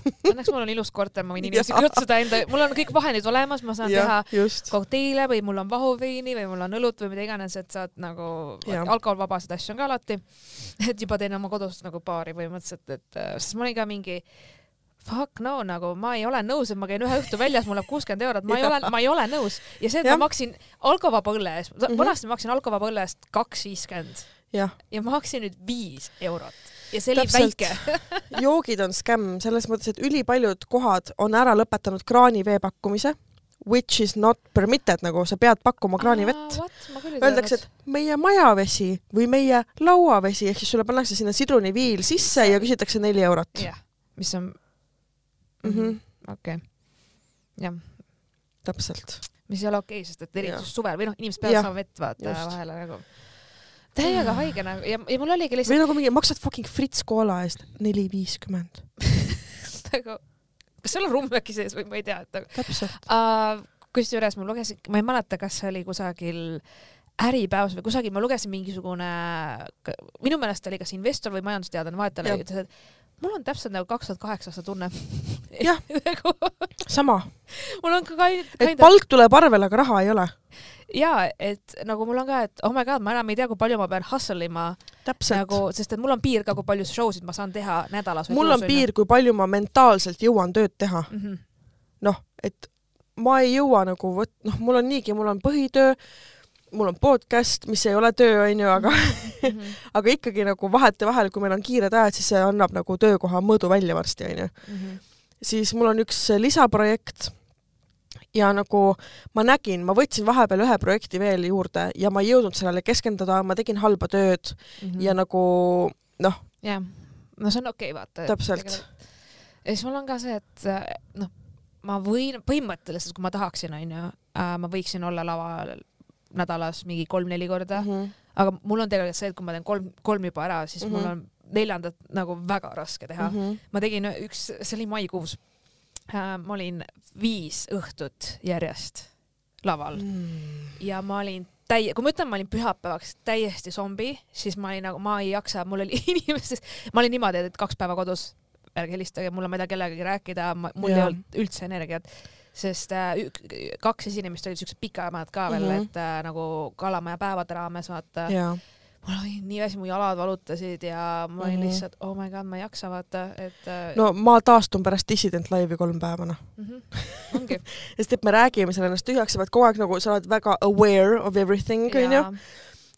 Õnneks mul on ilus korter, ma võin inimesi kutsuda enda, mul on kõik vahendid olemas, ma saan teha just. kokteile või mul on vahuveini või mul on õlut või mida iganes, et saad nagu alkoholvabasid asju on ka alati. et juba teen oma kodus nagu baari põhimõtteliselt, et äh, sest ma olin ka mingi fuck no nagu ma ei ole nõus, et ma käin ühe õhtu väljas, mul läheb kuuskümmend eurot, ma ei ole, ma ei ole nõus ja see, et Jah. ma maksin alkovaba õlle eest mm. -hmm. vanasti ma maksin alkovaba õlle eest kaks viiskümmend jah, ja ma maksin nüüd viis eurot ja see oli väike. joogid on skämm selles mõttes, et ülipaljud kohad on ära lõpetanud kraanivee pakkumise, which is not permitted, nagu sa pead pakkuma kraanivett. Öeldakse, et meie majavesi või meie lauavesi, ehk siis sulle pannakse sinna sidruniviil sisse ja küsitakse neli eurot. jah, mis on Mhm. okei, jah täpselt. mis ei ole okei okay,, sest et eriti just suvel või noh, inimesed peavad saama vett vaata just. vahele nagu. Täiega haige nagu ja, ja mul oligi või lihtsalt nagu mingi, maksad fucking Fritz Cola eest neli viiskümmend. nagu, kas seal on rumm äkki sees või ma ei tea, et nagu täpselt. uh,. kusjuures ma lugesin, ma ei mäleta, kas see oli kusagil Äripäevas või kusagil ma lugesin mingisugune, minu meelest oli kas investor või majandusteadlane vahetele Jah. ütles, et mul on täpselt nagu kaks tuhat kaheksa aasta tunne. Jah. nagu sama, mul on ka kind, et kind palk tuleb arvele, aga raha ei ole. ja et nagu mul on ka, et oh my god, ma enam ei tea, kui palju ma pean hustle ima nagu, sest et mul on piir ka, kui palju show sid ma saan teha nädalas. mul on piir, kui palju ma mentaalselt jõuan tööd teha. mm. -hmm. noh, et ma ei jõua nagu võt-, noh, mul on niigi, mul on põhitöö, mul on podcast, mis ei ole töö, onju, aga Mhm. aga ikkagi nagu vahetevahel, kui meil on kiired ajad, siis see annab nagu töökoha mõõdu välja varsti, onju. Mhm. siis mul on üks lisaprojekt, ja nagu ma nägin, ma võtsin vahepeal ühe projekti veel juurde ja ma ei jõudnud sellele keskenduda, ma tegin halba tööd mm -hmm. ja nagu noh. jah, no see on okei okay,, vaata. täpselt. ja siis mul on ka see, et noh, ma võin põhimõtteliselt, kui ma tahaksin, onju, äh, ma võiksin olla laval nädalas mingi kolm-neli korda mm, -hmm. aga mul on tegelikult see, et kui ma teen kolm, kolm juba ära, siis mm -hmm. mul on neljandat nagu väga raske teha mm. -hmm. ma tegin üks, see oli maikuus äh,. ma olin viis õhtut järjest laval mm. ja ma olin täie-, kui ma ütlen, ma olin pühapäevaks täiesti zombi, siis ma olin nagu, ma ei jaksa, mul oli inimesed, ma olin niimoodi, et kaks päeva kodus, ärge helistage mulle, ma ei taha kellegagi rääkida, mul ja. ei olnud üldse energiat. Sest äh, kaks esinemist olid siuksed pikemad ka veel mm, -hmm. et äh, nagu Kalamaja päevade raames vaata. Mul oli nii väsinud, mu jalad valutasid ja ma olin mm -hmm. lihtsalt oh my god, ma ei jaksa vaata, et äh.... no ma taastun pärast Dissident laivi kolm päeva noh mm -hmm.. ongi. Sest et me räägime selle ennast tühjaks, sa pead kogu aeg nagu, sa oled väga aware of everything onju,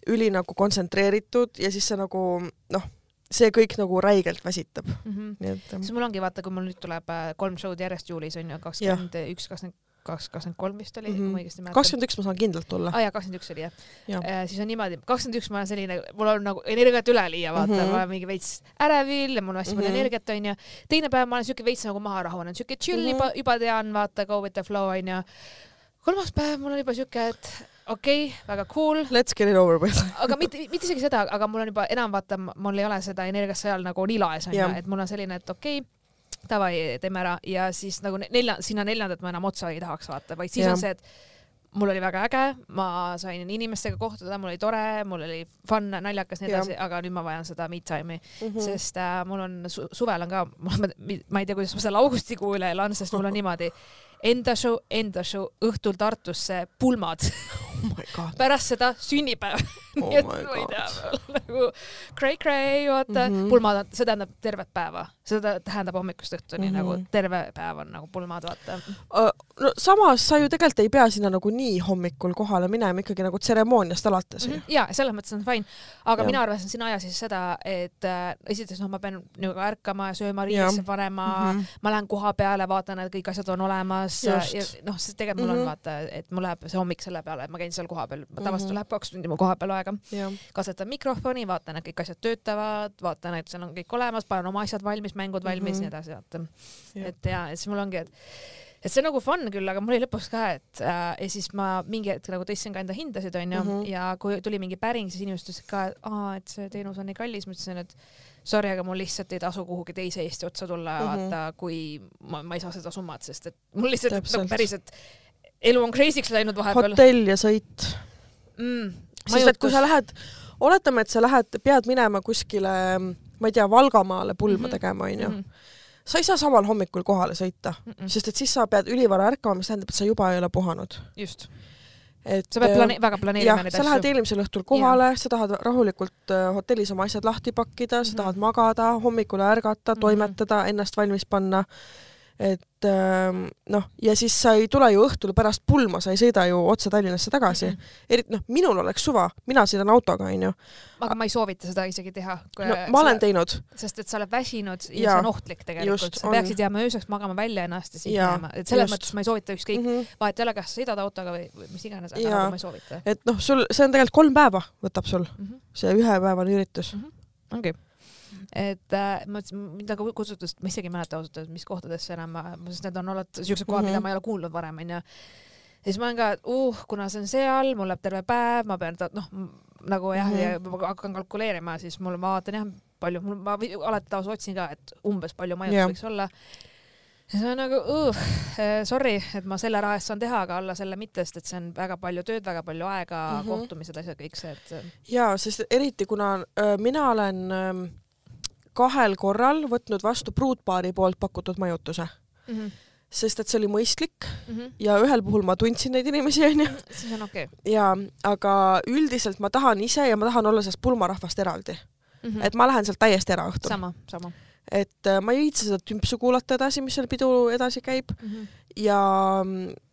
üli nagu kontsentreeritud ja siis sa nagu noh see kõik nagu räigelt väsitab mm. -hmm. nii et. siis mul ongi vaata, kui mul nüüd tuleb äh, kolm show'd järjest juulis on ju, kakskümmend üks, kakskümmend kaks, kakskümmend kolm vist oli mm, -hmm. kui ma õigesti mäletan. kakskümmend üks ma saan kindlalt tulla. aa ah, jaa, kakskümmend üks oli jah ja. ja.. siis on niimoodi, kakskümmend üks ma olen selline, mul on nagu energiat üleliia, vaata mm, -hmm. ma olen mingi veits ärevil ja mul on hästi palju mm -hmm. energiat, onju. teine päev ma olen siuke veits nagu maha rahunenud, siuke chill mm -hmm. juba, juba tean, vaata, go with the flow, onju. kolmas päev mul on juba siuke, et okei okay,, väga cool. Let's get it over with aga mitte, mitte isegi seda, aga mul on juba enam vaata, mul ei ole seda energiat seal nagu nii laes onju, et mul on selline, et okei okay,, davai, teeme ära ja siis nagu nelja, sinna neljandat ma enam otsa ei tahaks vaata, vaid siis ja. on see, et mul oli väga äge, ma sain inimestega kohtuda, mul oli tore, mul oli fun, naljakas, nii edasi, aga nüüd ma vajan seda me time'i mm, -hmm. sest äh, mul on su suvel on ka, ma ei tea, kuidas ma selle augustikuu üle elan, sest mul on niimoodi enda show, enda show, õhtul Tartusse pulmad oh. pärast seda sünnipäev oh nii et ma ei tea, nagu cray-cray, vaata mm, -hmm. pulmad, see tähendab tervet päeva, seda tähendab hommikust õhtuni mm -hmm. nagu terve päev on nagu pulmad, vaata uh,. no samas sa ju tegelikult ei pea sinna nagu nii hommikul kohale minema, ikkagi nagu tseremooniast alates mm. -hmm. ja selles mõttes on fine, aga ja. mina arvasin sinna aja siis seda, et äh, esiteks noh, ma pean nagu ärkama ja sööma riidesse panema mm, -hmm. ma lähen koha peale, vaatan, et kõik asjad on olemas Just. ja noh, sest tegelikult mul mm -hmm. on mhm. vaata, et mul läheb see hommik selle peale, et ma käin seal kohapeal, tavaliselt mm -hmm. läheb kaks tundi mu kohapeal aega. katsetan mikrofoni, vaatan, et kõik asjad töötavad, vaatan, et seal on kõik olemas, panen oma asjad valmis, mängud valmis mm, -hmm. nii edasi, vaata. et ja, siis mul ongi, et et see on nagu fun küll, aga mul oli lõpuks ka, et äh, ja siis ma mingi hetk nagu tõstsin ka enda hindasid onju mm -hmm. ja kui tuli mingi päring, siis inimesed ütlesid ka, et aa, et see teenus on nii kallis, ma ütlesin, et sorry, aga mul lihtsalt ei tasu kuhugi teise Eesti otsa tulla mm, -hmm. vaata, kui ma, ma ei saa seda summat, sest et mul lihtsalt nagu päriselt elu on crazy'ks läinud vahepeal. hotell ja sõit mm,. sest et kui sa lähed, oletame, et sa lähed, pead minema kuskile, ma ei tea, Valgamaale pulma mm -hmm. tegema, onju. -hmm sa ei saa samal hommikul kohale sõita mm, -mm. sest et siis sa pead ülivara ärkama, mis tähendab, et sa juba ei ole puhanud. just et sa pead plane-, väga planeerima neid asju. sa lähed eelmisel õhtul kohale, sa tahad rahulikult äh, hotellis oma asjad lahti pakkida, sa mm -hmm. tahad magada, hommikul ärgata mm, -hmm. toimetada, ennast valmis panna et ähm, noh, ja siis sa ei tule ju õhtul pärast pulma, sa ei sõida ju otse Tallinnasse tagasi mm. -hmm. eriti noh, minul oleks suva, mina sõidan autoga, onju. aga ma ei soovita seda isegi teha. no ma olen teinud. sest et sa oled väsinud ja, ja see on ohtlik tegelikult. sa peaksid jääma ööseks magama välja ennast ja siis minema, et selles just. mõttes ma ei soovita ükskõik mm, -hmm. vahet ei ole, kas sõidad autoga või, või mis iganes, aga nagu ma ei soovita. et noh, sul, see on tegelikult kolm päeva võtab sul mm, -hmm. see ühepäevane üritus mm. -hmm. ongi et äh, ma mõtlesin, mind nagu kutsutust, ma isegi ei mäleta ausalt öeldes, mis kohtadesse enam, sest need on alati siuksed kohad mm, -hmm. mida mhm. ma ei ole kuulnud varem, onju. ja siis ma olen ka, et uh, kuna see on seal, mul läheb terve päev, ma pean ta, noh, nagu jah mm, -hmm. ja ma hakkan kalkuleerima, siis mul, ma vaatan jah, palju, mul, ma alati taas otsin ka, et umbes palju majutus yeah. võiks olla ja see on nagu uh, sorry, et ma selle raha eest saan teha, aga alla selle mitte, sest et see on väga palju tööd, väga palju aega mm, -hmm. kohtumised, asjad, kõik see, et. ja, sest eriti kuna äh, mina olen äh, kahel korral võtnud vastu pruutpaari poolt pakutud majutuse mm. -hmm sest et see oli mõistlik mm -hmm. ja ühel puhul ma tundsin neid inimesi, onju. siis on okei okay.. ja, aga üldiselt ma tahan ise ja ma tahan olla sellest pulmarahvast eraldi mm. -hmm. et ma lähen sealt täiesti ära õhtul. sama, sama. et äh, ma ei viitsi seda tümpsu kuulata edasi, mis seal pidu edasi käib mm. -hmm. ja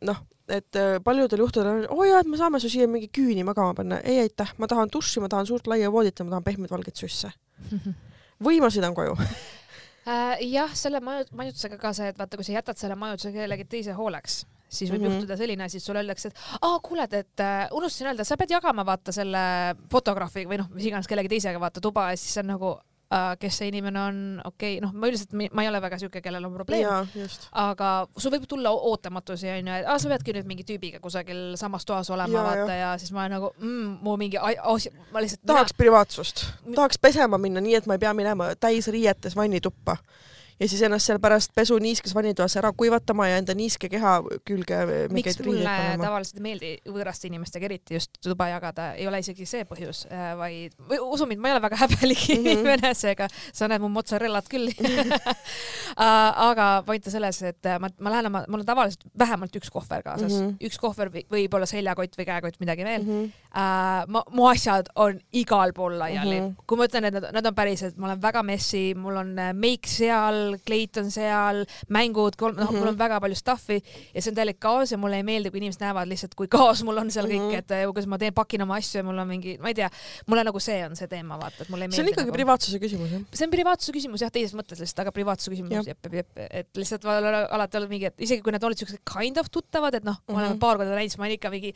noh, et äh, paljudel juhtudel on, oo oh jaa, et me saame su siia mingi küüni magama panna. ei aitäh, ma tahan duši, ma tahan suurt laia voodit ja ma tahan pehmeid valgeid susse või ma sõidan koju äh, jah, selle maju-, majutusega ka see, et vaata, kui sa jätad selle majutuse kellegi teise hooleks, siis võib mm. -hmm. juhtuda selline asi, et sulle öeldakse, et aa, kuuled, et äh, unustasin öelda, sa pead jagama vaata selle fotograafiga või noh, mis iganes kellegi teisega vaata tuba ja siis see on nagu kes see inimene on, okei okay,, noh, ma üldiselt, ma ei ole väga siuke, kellel on probleem, aga sul võib tulla ootamatusi onju, et aa, sa peadki nüüd mingi tüübiga kusagil samas toas olema vaata ja siis ma nagu mm,, mu mingi asi, ma lihtsalt tahaks privaatsust. Mi-, tahaks pesema minna nii, et ma ei pea minema täis riietes vannituppa ja siis ennast seal pärast pesu niiskes vannitoas ära kuivatama ja enda niiske keha külge miks mingeid riideid mulle panema. tavaliselt ei meeldi võõraste inimestega eriti just tuba jagada, ei ole isegi see põhjus, vaid või usu mind, ma ei ole väga häbelik mm Mhm. -hmm. inimene, seega sa näed mu mozzarellat küll aga point on selles, et ma, ma lähen oma, mul on tavaliselt vähemalt üks kohver kaasas mm, Mhm. -hmm. üks kohver või- võib olla seljakott või käekott, midagi veel mm. Mhm. -hmm. Uh, ma, mu asjad on igal pool laiali mm, Mhm. -hmm. kui ma ütlen, et nad, nad on päriselt, ma olen väga messi, mul on äh, meik seal, kleit on seal, mängud, noh mm -hmm., mul on väga palju stuff'i ja see on täielik kaos ja mulle ei meeldi, kui inimesed näevad lihtsalt, kui kaos mul on seal mm -hmm. kõik, et äh, kuidas ma teen, pakin oma asju ja mul on mingi, ma ei tea, mulle nagu see on see teema, vaata, et mulle ei meeldi. see on ikkagi nagu... privaatsuse küsimus jah. see on privaatsuse küsimus jah, teises mõttes lihtsalt, aga privaatsuse küsimus jep, jep, jep, et lihtsalt ma alati olnud mingi, et isegi kui nad olid siuksed kind of tuttavad, et noh, me oleme Mhm. paar korda näinud, siis ma olen ikka mingi,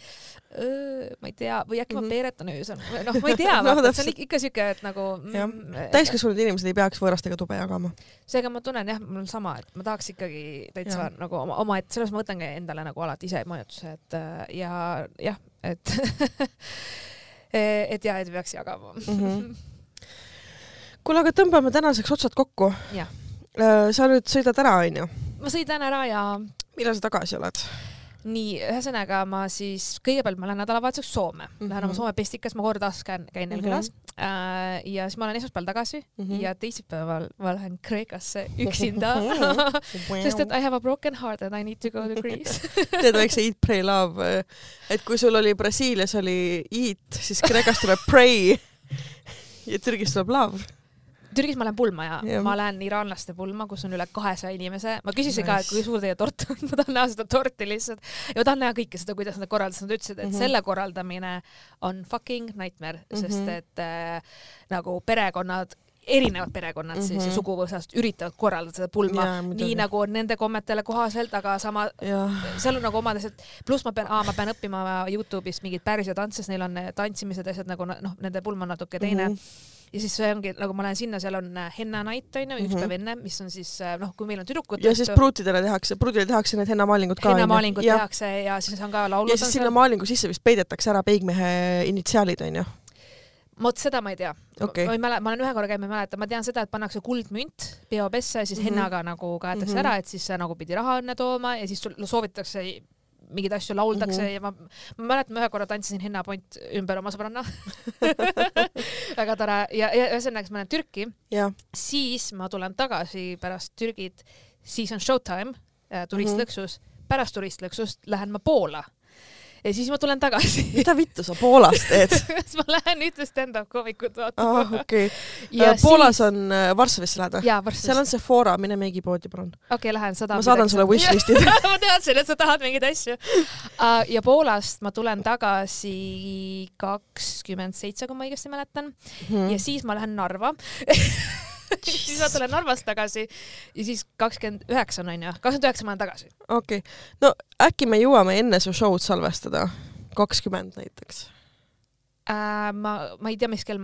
ma ei tea, või äkki ma Mhm. peeretan öösel, noh, ma ei tea No vaata, et see on ikka, siuke, et nagu mm, täiskasvanud inimesed ei peaks võõrastega tube jagama. seega ma tunnen jah, mul on sama, et ma tahaks ikkagi täitsa Jah. nagu oma, oma, et selles ma võtangi endale nagu alati ise mõjutuse, et äh, ja jah, et et ja, et peaks jagama Mhm. kuule, aga tõmbame tänaseks otsad kokku. Jah. sa nüüd sõidad ära, onju. ma sõidan ära ja millal sa tagasi oled? nii, ühesõnaga ma siis kõigepealt ma lähen nädalavahetuseks Soome mm, -hmm. lähen oma Mhm. Soome pestikas, ma kord aastas käin, käin neil Mhm. külas äh, ja siis ma olen esmaspäeval tagasi mm -hmm. ja teisipäeval ma lähen Kreekasse üksinda sest et I have a broken heart and I need to go to Greece. tead väikse eat, pray, love, et kui sul oli Brasiilias oli eat, siis Kreekas tuleb pray ja Türgis tuleb love. Türgis ma lähen pulma ja Jah. ma lähen iraanlaste pulma, kus on üle kahesaja inimese. ma küsisin nice. ka, et kui suur teie tort on, ma tahan näha seda torti lihtsalt ja ma tahan näha kõike seda, kuidas nad korraldasid, nad ütlesid, et mm. -hmm. selle korraldamine on fucking nightmare mm, -hmm. sest Mhm. et äh, nagu perekonnad erinevad perekonnad mm -hmm. siis ja Mhm. suguvõsast üritavad korraldada seda pulma muidugi. nii nagu on nende kommetele kohaselt, aga sama seal on nagu omad asjad, pluss ma pean, ma pean õppima Youtube'ist mingeid päris tantse, sest neil on tantsimised ja asjad nagu na- noh, nende pulm on natuke teine mm. -hmm. ja siis see ongi nagu ma lähen sinna, seal on äh, henna night onju, üks Mhm. päev enne, mis on siis äh, noh, kui meil on tüdrukud. ja siis pruutidele tehakse, pruudile tehakse need hennamaalingud ka. hennamaalingud tehakse ja siis on ka laulud ja siis sinna maalingu sisse vist peidetakse ära peigmehe initsiaalid, onju. Vot seda ma ei tea Okei. ma ei mäleta, ma olen ühe korra käinud, ma ei mäleta, ma tean seda, et pannakse kuldmünt peopessa ja siis mm Mhm. -hmm. hennaga nagu kaetakse Mhm. mm -hmm. ära, et siis see nagu pidi raha õnne tooma ja siis sul soovitakse mingeid asju lauldakse mm Mhm. -hmm. ja ma, ma mäletan, ma ühe korra tantsisin hennapont ümber oma sõbranna väga tore ja, ja ühesõnaga, siis ma lähen Türki, siis ma tulen tagasi pärast Türgit, siis on showtime äh, turistlõksus mm, -hmm. pärast turistlõksust lähen ma Poola ja siis ma tulen tagasi mida vittu sa Poolas teed? siis ma lähen ühte stand-up koomikut vaatama ah, okei Ja okay.. Poolas on äh, Varssavisse lähed või? seal on Sephora, mine meigipoodi, palun. okei okay,, lähen sada. ma saadan sulle wishlist'id. ma teadsin, et sa tahad mingeid asju uh,. ja Poolast ma tulen tagasi kakskümmend seitse, kui ma õigesti mäletan Mhm. ja siis ma lähen Narva siis ma tulen Narvast tagasi ja siis kakskümmend üheksa on onju, kakskümmend üheksa ma olen tagasi. okei okay., no äkki me jõuame enne su show'd salvestada, kakskümmend näiteks. Uh, ma, ma ei tea, mis kell,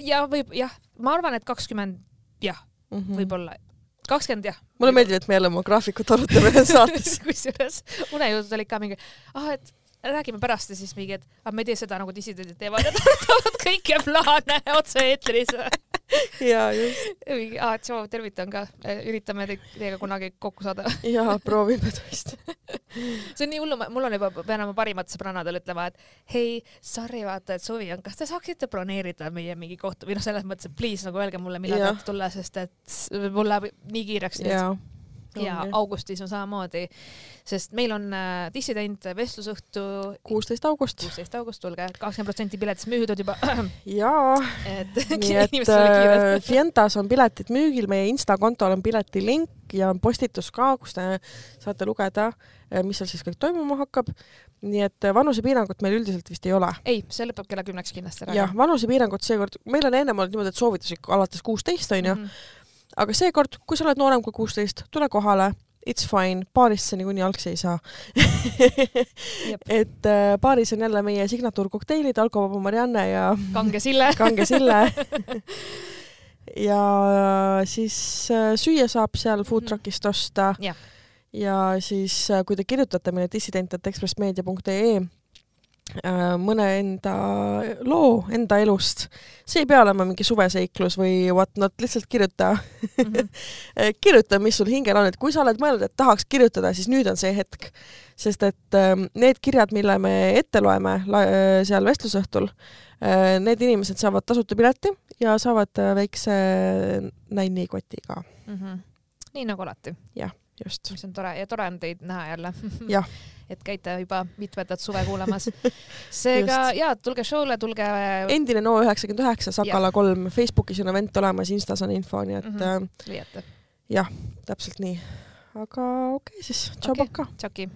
ja võib jah, ma arvan, et kakskümmend jah, võib-olla kakskümmend jah. mulle meeldib, et me jälle oma graafikut arutame saates. kusjuures unejutud olid ka mingi, ah et räägime pärast ja siis mingi, et ah, me ei tee seda nagu dissidendid teevad, et arutavad kõiki plaane otse-eetris. ja just, mingi, aa, tšau, tervitan ka, üritame teid, teiega kunagi kokku saada. ja proovime tõesti. see on nii hullu, mul on juba, pean oma parimatele sõbrannadele ütlema, et hei, sorry, vaata, et suvi on, kas te saaksite broneerida meie mingi kohta või noh, selles mõttes, et please nagu öelge mulle, millal tahate tulla, sest et mul läheb nii kiireks nüüd ja, augustis on samamoodi, sest meil on äh, dissident vestlusõhtu kuusteist august. kuusteist august, tulge, kakskümmend protsenti piletist müüdud juba, jaa, et nii et äh. Fientas on piletid müügil, meie Insta kontol on piletilink ja on postitus ka, kus te saate lugeda, mis seal siis kõik toimuma hakkab. nii et äh, vanusepiirangut meil üldiselt vist ei ole. ei, see lõpeb kella kümneks kindlasti ära. jah, vanusepiirangut seekord, meil on ennem olnud niimoodi, et soovituslik alates kuusteist onju, Mhm. Aga seekord, kui sa oled noorem kui kuusteist, tule kohale it's fine, baarist sa niikuinii algsi ei saa et äh, baaris on jälle meie signatuurkokteilid, alkovaba Marianne ja kange Sille. kange Sille. ja siis äh, süüa saab seal food truck'ist osta Mhm. Jah. ja siis, kui te kirjutate meile dissident.ekspressmeedia.ee äh, mõne enda loo enda elust, see ei pea olema mingi suveseiklus või whatnot, lihtsalt kirjuta Mhm. kirjuta, mis sul hingel on, et kui sa oled mõelnud, et tahaks kirjutada, siis nüüd on see hetk. sest et ähm, need kirjad, mille me ette loeme äh, seal vestlusõhtul, need inimesed saavad tasuta pileti ja saavad äh, väikse nännikoti ka, Mhm. nii nagu alati, just. mis on tore ja tore on teid näha jälle. Jah. et käite juba mitmendat suve kuulamas. seega ja tulge show'le, tulge. endine No üheksakümmend üheksa, Sakala kolm, Facebookis on event olemas, Instas on info, nii et mm -hmm. leiate. täpselt nii. aga okei okay, siis, tšau okay., paka. tšauki.